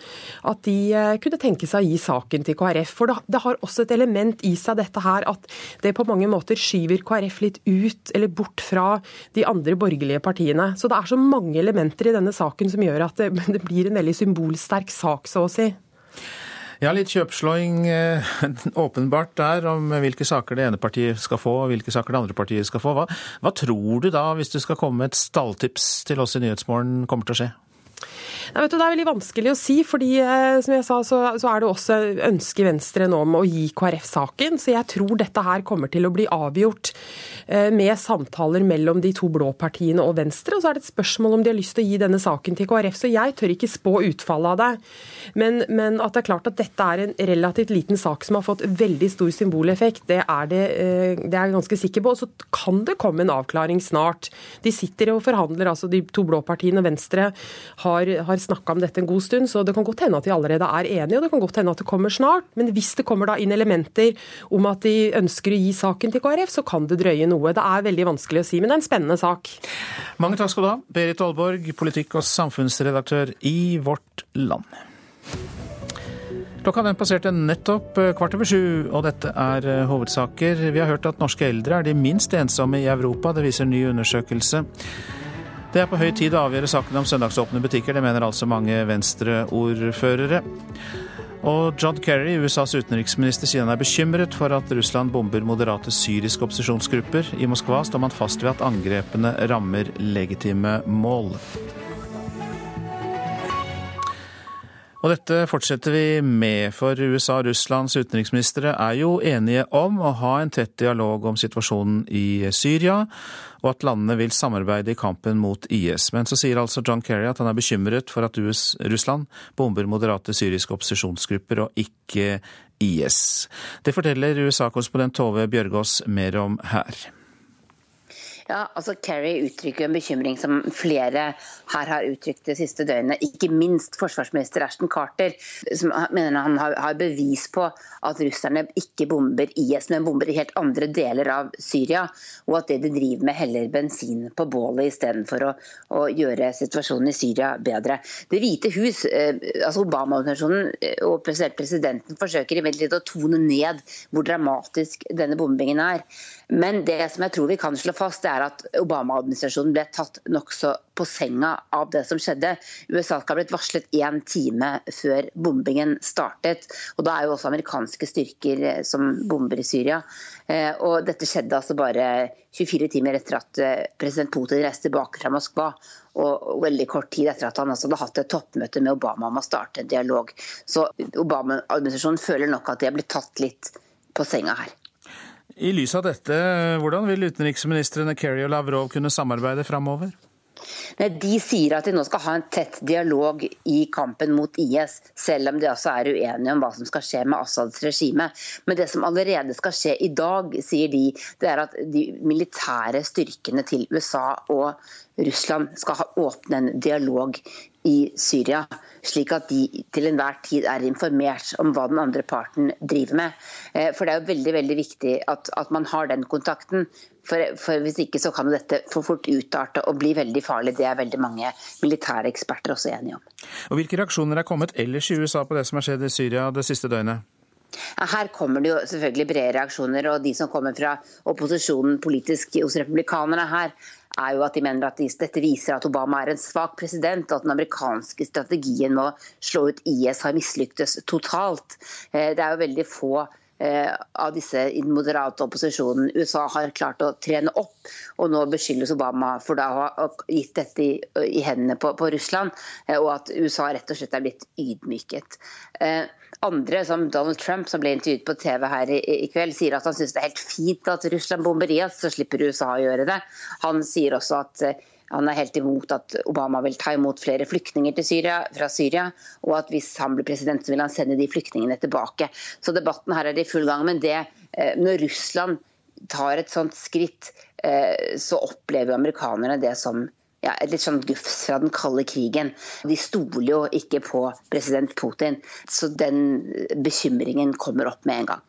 at de eh, kunne tenke seg å gi saken til KrF. For det har også et element i seg dette her at det på mange måter skyver KrF litt ut eller bort fra de andre borgerlige partiene. Så det er så mange elementer i denne saken som gjør at det, [LAUGHS] det blir en veldig symbolsterk sak, så å si. Ja, litt kjøpslåing eh, [LAUGHS] åpenbart der om hvilke saker det ene partiet skal få og hvilke saker det andre partiet skal få. Hva, hva tror du da, hvis du skal komme med et stalltips til oss i Nyhetsmorgen, kommer til å skje? Nei, du, Det er veldig vanskelig å si, fordi eh, som jeg sa, så, så er det også ønske i Venstre nå om å gi KrF saken. Så jeg tror dette her kommer til å bli avgjort eh, med samtaler mellom de to blå partiene og Venstre. Og så er det et spørsmål om de har lyst til å gi denne saken til KrF. Så jeg tør ikke spå utfallet av det. Men, men at det er klart at dette er en relativt liten sak som har fått veldig stor symboleffekt, det er, det, eh, det er jeg ganske sikker på. Og så kan det komme en avklaring snart. De sitter og forhandler, altså de to blå partiene og Venstre har, har har snakka om dette en god stund, så det kan godt hende at de allerede er enige, og det kan godt hende at det kommer snart. Men hvis det kommer da inn elementer om at de ønsker å gi saken til KrF, så kan det drøye noe. Det er veldig vanskelig å si, men det er en spennende sak. Mange takk skal du ha, Berit Aalborg, politikk- og samfunnsredaktør i Vårt Land. Klokka den passerte nettopp kvart over sju, og dette er eh, hovedsaker. Vi har hørt at norske eldre er de minst ensomme i Europa. Det viser en ny undersøkelse. Det er på høy tid å avgjøre saken om søndagsåpne butikker. Det mener altså mange Venstre-ordførere. Og John Kerry, USAs utenriksminister, sier han er bekymret for at Russland bomber moderate syriske opposisjonsgrupper. I Moskva står man fast ved at angrepene rammer legitime mål. Og dette fortsetter vi med, for USA og Russlands utenriksministre er jo enige om å ha en tett dialog om situasjonen i Syria, og at landene vil samarbeide i kampen mot IS. Men så sier altså John Kerry at han er bekymret for at US, Russland bomber moderate syriske opposisjonsgrupper, og ikke IS. Det forteller USA-korrespondent Tove Bjørgaas mer om her. Ja, altså Kerry uttrykker en bekymring som flere her har uttrykt det siste døgnet. Ikke minst forsvarsminister Ashton Carter, som mener han har bevis på at russerne ikke bomber IS, men bomber i helt andre deler av Syria. Og at det de driver med, heller bensin på bålet istedenfor å, å gjøre situasjonen i Syria bedre. Det hvite hus, eh, altså Obama-organisasjonen eh, og presidenten forsøker imidlertid å tone ned hvor dramatisk denne bombingen er. Men det som jeg tror vi kan slå fast, det er at Obama-administrasjonen ble tatt nokså på senga av det som skjedde. USA skal ha blitt varslet én time før bombingen startet. og Da er jo også amerikanske styrker eh, som bomber i Syria. Eh, og Dette skjedde altså bare 24 timer etter at eh, president Putin reiste tilbake fra Moskva. Og veldig kort tid etter at han hadde hatt et toppmøte med Obama om å starte en dialog. Så Obama-administrasjonen føler nok at de har blitt tatt litt på senga her. I lys av dette, hvordan vil utenriksministrene Kerry og Lavrov kunne samarbeide framover? De sier at de nå skal ha en tett dialog i kampen mot IS, selv om de også er uenige om hva som skal skje med Assads regime. Men det som allerede skal skje i dag, sier de, det er at de militære styrkene til USA og Russland skal ha åpne en dialog i Syria, slik at de til enhver tid er informert om hva den andre parten driver med. Eh, for Det er jo veldig veldig viktig at, at man har den kontakten. For, for, Hvis ikke så kan dette for fort utarte og bli veldig farlig. Det er veldig mange militære eksperter også enige om. Og Hvilke reaksjoner er kommet ellers i USA på det som har skjedd i Syria det siste døgnet? Her kommer det jo selvfølgelig brede reaksjoner, og de som kommer fra opposisjonen politisk hos republikanerne her, er jo at de mener at dette viser at Obama er en svak president, og at den amerikanske strategien med å slå ut IS har mislyktes totalt. Eh, det er jo veldig få av disse i den moderate opposisjonen USA har klart å trene opp. Og nå beskyldes Obama for da å ha gitt dette i, i hendene på, på, Russland, eh, og at USA rett og slett er blitt ydmyket. Andre, som Donald Trump, som ble intervjuet på TV her i, i kveld, sier at han syns det er helt fint at Russland bomber IS, så slipper USA å gjøre det. Han sier også at han er helt imot at Obama vil ta imot flere flyktninger Syria, fra Syria, og at hvis han blir president, så vil han sende de flyktningene tilbake. Så debatten her er i full gang. Men det, uh, når Russland tar et sånt skritt, uh, så opplever amerikanerne det som ja, et litt sånn gufs fra den kalde krigen. De stoler jo ikke på president Putin, så den bekymringen kommer opp med en gang.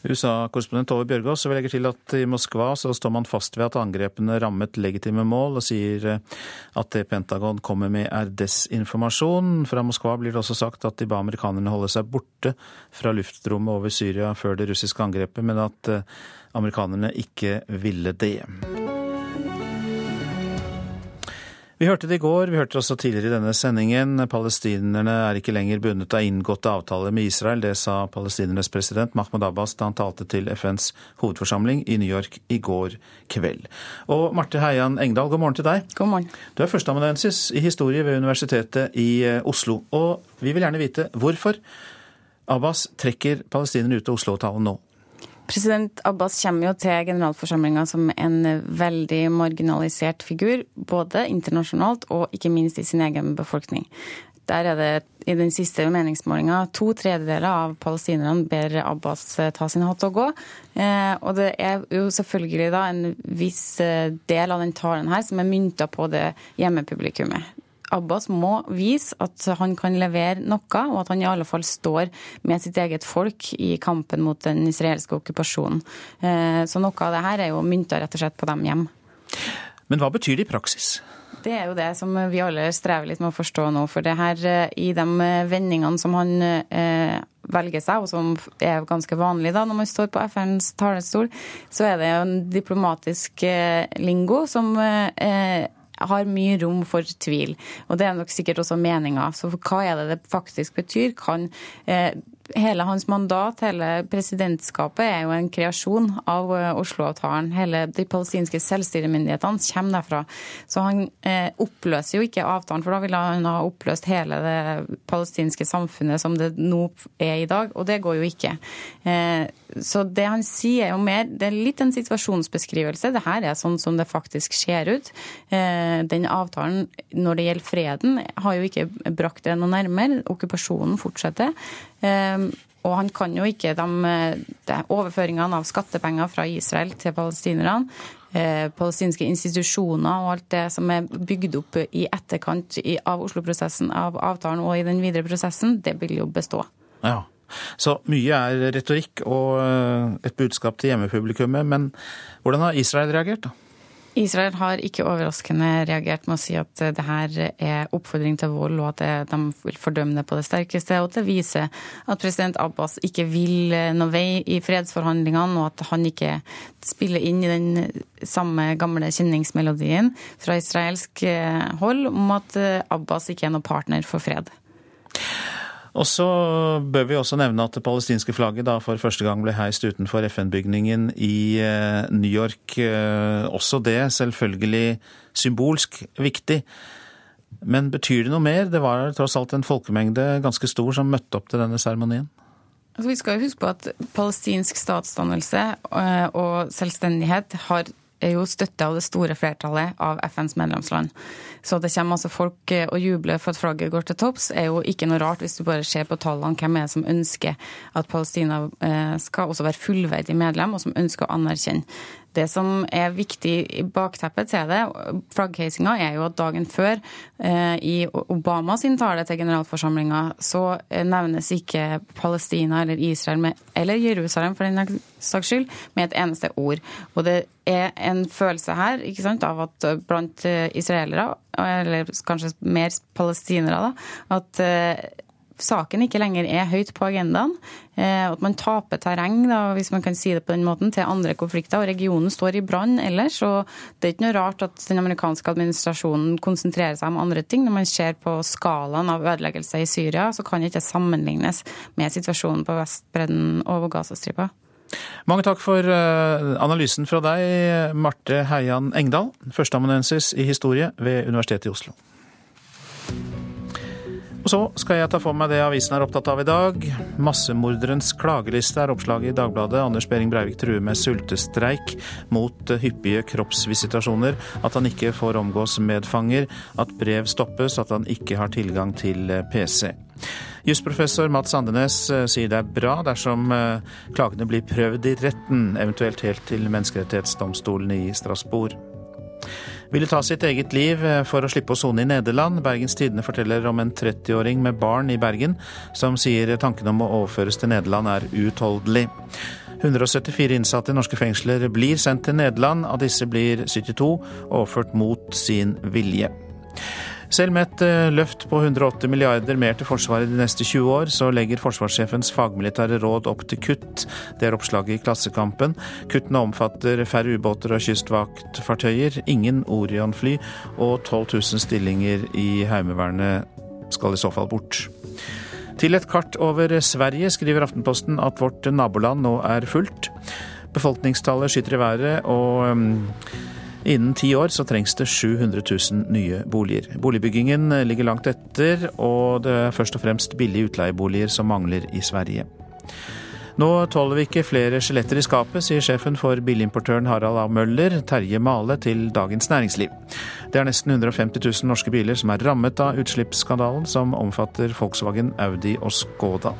USA-korrespondent Tove Bjørgaas vi legger til at i Moskva så står man fast ved at angrepene rammet legitime mål, og sier eh, at det Pentagon kommer med er desinformasjon. Fra Moskva blir det også sagt at de ba amerikanerne holde seg borte fra luftrommet over Syria før det russiske angrepet, men at eh, amerikanerne ikke ville det. Vi hørte det i går, vi hørte det også tidligere i denne sendingen. Palestinerne er ikke lenger bundet av inngåtte avtaler med Israel. Det sa palestinernes president Mahmoud Abbas da han talte til FNs hovedforsamling i New York i går kveld. Og Marte Heian Engdahl, god morgen til deg. God morgen. Du er førsteamanuensis i historie ved Universitetet i eh, Oslo. Og vi vil gjerne vite hvorfor Abbas trekker palestinerne ut av Oslo-avtalen nå. President Abbas kommer jo til generalforsamlinga som en veldig marginalisert figur, både internasjonalt og ikke minst i sin egen befolkning. Der er det i den siste meningsmålinga to tredjedeler av palestinerne ber Abbas eh, ta sin hatt og gå. Eh, og det er jo selvfølgelig da en viss eh, del av den talen her som er mynta på det hjemmepublikummet. Abbas må vise at han kan levere noe, og at han i alle fall står med sitt eget folk i kampen mot den israelske okkupasjonen. Eh, så noe av det her er jo mynta rett og slett på dem hjem. Men hva betyr det i praksis? Det er jo det som vi alle strever litt med å forstå nå. For det her, eh, i de vendingene som han eh, velger seg, og som er ganske vanlig da når man står på FNs talerstol, så er det jo en diplomatisk lingo som har mye rom for tvil. Og det er nok sikkert også meninga. Så hva er det det faktisk betyr? Kan eh, Hele hans mandat, hele presidentskapet, er jo en kreasjon av eh, Oslo-avtalen. Hele De palestinske selvstyremyndighetene kommer derfra. Så han eh, oppløser jo ikke avtalen, for da ville han ha oppløst hele det palestinske samfunnet som det nå er i dag, og det går jo ikke. Eh, så det han sier er jo mer Det er litt en situasjonsbeskrivelse. Det her er sånn som det faktisk ser ut. Eh, den avtalen når det gjelder freden, har jo ikke brakt det noe nærmere. Okkupasjonen fortsetter. Eh, og han kan jo ikke de, de overføringene av skattepenger fra Israel til palestinerne, eh, palestinske institusjoner og alt det som er bygd opp i etterkant av Oslo-prosessen, av avtalen og i den videre prosessen, det vil jo bestå. Ja. Så mye er retorikk og eh, et budskap til hjemmepublikummet. Men hvordan har Israel reagert, da? Israel har ikke overraskende reagert med å si at det her er oppfordring til vold, og at de vil fordømme det på det sterkeste. Og at det viser at president Abbas ikke vil noe vei i fredsforhandlingene, og at han ikke spiller inn i den samme gamle kjenningsmelodien fra israelsk hold om at Abbas ikke er noen partner for fred. Og så bør vi også nevne at det palestinske flagget da for første gang ble heist utenfor FN-bygningen i eh, New York. Eh, også det selvfølgelig symbolsk viktig. Men betyr det noe mer? Det var tross alt en folkemengde ganske stor som møtte opp til denne seremonien? Altså, vi skal huske på at palestinsk statsdannelse eh, og selvstendighet har er jo støtte av det store flertallet av FNs medlemsland. Så det kommer altså folk og eh, jubler for at flagget går til topps, er jo ikke noe rart hvis du bare ser på tallene hvem er det som ønsker at Palestina eh, skal også være fullverdig medlem, og som ønsker å anerkjenne. Det som er viktig i bakteppet til det, flaggheisinga, er jo at dagen før, eh, i Obama sin tale til generalforsamlinga, så nevnes ikke Palestina eller Israel med, eller Jerusalem for den saks skyld med et eneste ord. Og det er en følelse her ikke sant, av at blant israelere eller kanskje mer palestinere, da, at eh, saken ikke lenger er høyt på agendaen. Eh, at man taper terreng, da, hvis man kan si det på den måten, til andre konflikter. og Regionen står i brann ellers. og Det er ikke noe rart at den amerikanske administrasjonen konsentrerer seg om andre ting. Når man ser på skalaen av ødeleggelser i Syria, så kan det ikke sammenlignes med situasjonen på Vestbredden og Gazastripa. Mange takk for eh, analysen fra deg, Marte Heian Engdahl, førsteamanuensis i historie ved Universitetet i Oslo. Og så skal jeg ta for meg det avisen er opptatt av i dag. Massemorderens klageliste er oppslaget i Dagbladet. Anders Behring Breivik truer med sultestreik mot hyppige kroppsvisitasjoner. At han ikke får omgås medfanger. At brev stoppes. At han ikke har tilgang til PC. Jusprofessor Mats Andenes eh, sier det er bra dersom eh, klagene blir prøvd i retten, eventuelt helt til menneskerettighetsdomstolen i Strasbourg. Ville ta sitt eget liv eh, for å slippe å sone i Nederland. Bergens Tidende forteller om en 30-åring med barn i Bergen som sier tanken om å overføres til Nederland er uutholdelig. 174 innsatte i norske fengsler blir sendt til Nederland. Av disse blir 72 overført mot sin vilje. Selv med et eh, løft på 108 milliarder mer til Forsvaret de neste 20 år, så legger forsvarssjefens fagmilitære råd opp til kutt. Det er oppslaget i Klassekampen. Kuttene omfatter færre ubåter og kystvaktfartøyer, ingen Orion-fly og 12 000 stillinger i Heimevernet skal i så fall bort. Til et kart over Sverige skriver Aftenposten at vårt naboland nå er fullt. Befolkningstallet skyter i været, og mm, Innen ti år så trengs det 700 000 nye boliger. Boligbyggingen ligger langt etter, og det er først og fremst billige utleieboliger som mangler i Sverige. Nå tåler vi ikke flere skjeletter i skapet, sier sjefen for bilimportøren Harald A. Møller, Terje Male, til Dagens Næringsliv. Det er nesten 150 000 norske biler som er rammet av utslippsskandalen, som omfatter Volkswagen, Audi og Skoda.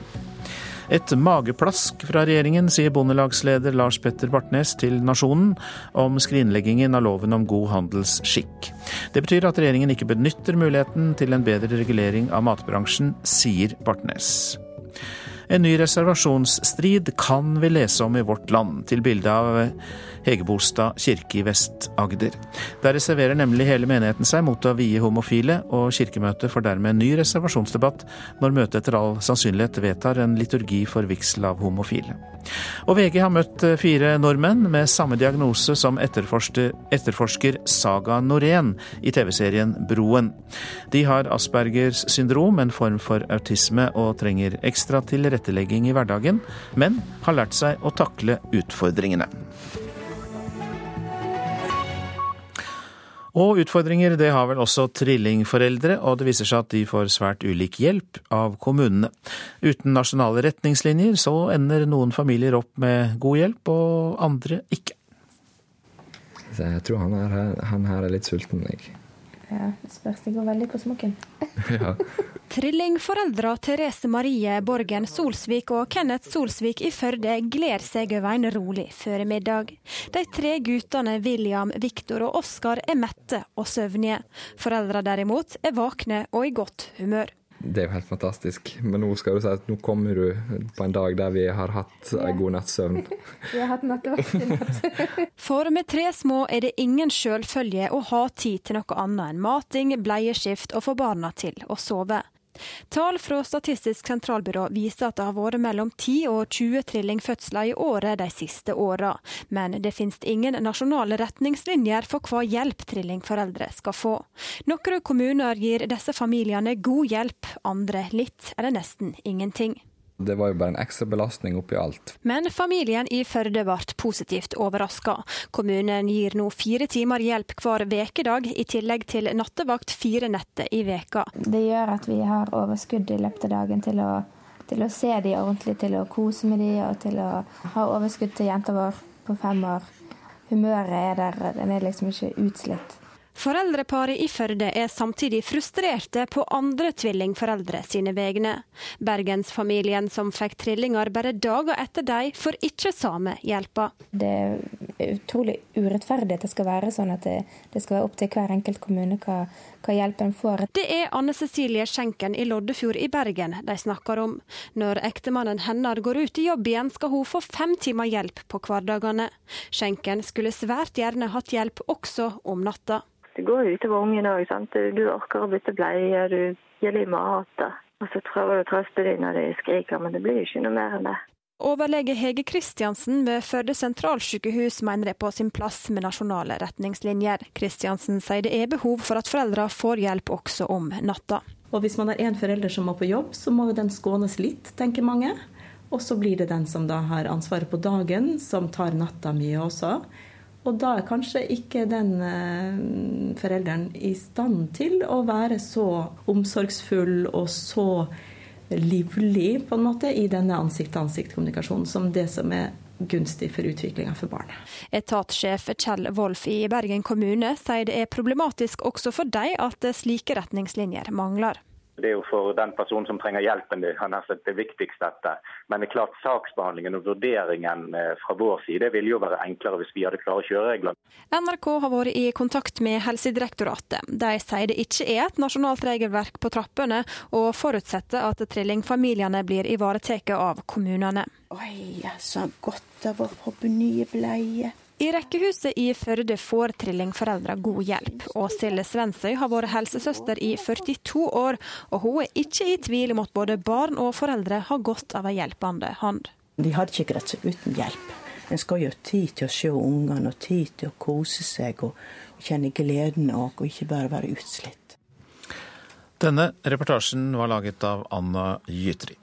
Et mageplask fra regjeringen, sier bondelagsleder Lars Petter Bartnes til Nasjonen om skrinleggingen av loven om god handelsskikk. Det betyr at regjeringen ikke benytter muligheten til en bedre regulering av matbransjen, sier Bartnes. En ny reservasjonsstrid kan vi lese om i Vårt Land, til bilde av Hegebostad kirke i Vest-Agder. Der reserverer nemlig hele menigheten seg mot å vie homofile, og Kirkemøtet får dermed en ny reservasjonsdebatt når møtet etter all sannsynlighet vedtar en liturgi for vigsel av homofile. Og VG har møtt fire nordmenn med samme diagnose som etterforsker, etterforsker Saga Norén i TV-serien Broen. De har Aspergers syndrom, en form for autisme, og trenger ekstra tilrettelegging i hverdagen, men har lært seg å takle utfordringene. Og utfordringer det har vel også trillingforeldre, og det viser seg at de får svært ulik hjelp av kommunene. Uten nasjonale retningslinjer så ender noen familier opp med god hjelp, og andre ikke. jeg tror han her, han her er litt sulten, jeg. Ja, det spørs. Det går veldig på smokken. [LAUGHS] ja. Trillingforeldra Therese Marie Borgen Solsvik og Kenneth Solsvik i Førde gleder seg over en rolig føremiddag. De tre guttene William, Viktor og Oskar er mette og søvnige. Foreldra derimot er vakne og i godt humør. Det er jo helt fantastisk. Men nå skal du si at nå kommer du på en dag der vi har hatt en god natts søvn. [LAUGHS] Vi har hatt nattevakt i natt. [LAUGHS] For med tre små er det ingen selvfølge å ha tid til noe annet enn mating, bleieskift og få barna til å sove. Tall fra Statistisk sentralbyrå viser at det har vært mellom 10 og 20 trillingfødsler i året de siste åra, men det finnes ingen nasjonale retningslinjer for hva hjelp trillingforeldre skal få. Noen kommuner gir disse familiene god hjelp, andre litt eller nesten ingenting. Det var jo bare en ekstra belastning oppi alt. Men familien i Førde ble positivt overraska. Kommunen gir nå fire timer hjelp hver vekedag, i tillegg til nattevakt fire netter i veka. Det gjør at vi har overskudd i løpet av dagen til å, til å se de ordentlig, til å kose med de, og til å ha overskudd til jenta vår på fem år. Humøret er der, den er liksom ikke utslitt. Foreldreparet i Førde er samtidig frustrerte på andre tvillingforeldre sine vegne. Bergensfamilien som fikk trillinger bare dager etter dem, får ikke samme hjelpa. Det er utrolig urettferdig at det skal være sånn at det, det skal være opp til hver enkelt kommune hva, hva hjelp en får. Det er Anne Cecilie Skjenken i Loddefjord i Bergen de snakker om. Når ektemannen hennes går ut i jobb igjen, skal hun få fem timer hjelp på hverdagene. Skjenken skulle svært gjerne hatt hjelp også om natta. Det går utover ungen òg. Du orker å bytte bleie, du gir dem mat. Og så prøver du å trøste dem når de skriker, men det blir ikke noe mer enn det. Overlege Hege Kristiansen ved Førde sentralsykehus mener det er på sin plass med nasjonale retningslinjer. Kristiansen sier det er behov for at foreldre får hjelp også om natta. Og Hvis man har én forelder som må på jobb, så må den skånes litt, tenker mange. Og så blir det den som da har ansvaret på dagen, som tar natta mye også. Og da er kanskje ikke den eh, forelderen i stand til å være så omsorgsfull og så livlig på en måte i denne ansikt-til-ansikt-kommunikasjonen som det som er gunstig for utviklinga for barnet. Etatssjef Kjell Wolf i Bergen kommune sier det er problematisk også for dem at slike retningslinjer mangler. Det er jo for den personen som trenger hjelpen det, er det viktigste. dette. Men det er klart saksbehandlingen og vurderingen eh, fra vår side ville jo være enklere hvis vi hadde klare kjøreregler. NRK har vært i kontakt med Helsedirektoratet. De sier det ikke er et nasjonalt regelverk på trappene, og forutsetter at trillingfamiliene blir ivaretatt av kommunene. Oi, så godt det var å på nye bleier. I rekkehuset i Førde får trillingforeldre god hjelp. Åshild Svensøy har vært helsesøster i 42 år, og hun er ikke i tvil om at både barn og foreldre har godt av ei hjelpende hånd. De hadde ikke greid seg uten hjelp. En skal jo ha tid til å se ungene og tid til å kose seg og kjenne gleden òg, og ikke bare være utslitt. Denne reportasjen var laget av Anna Gytri.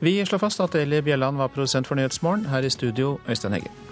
Vi slår fast at Eli Bjelland var produsent for Nyhetsmorgen. Her i studio, Øystein Hegge.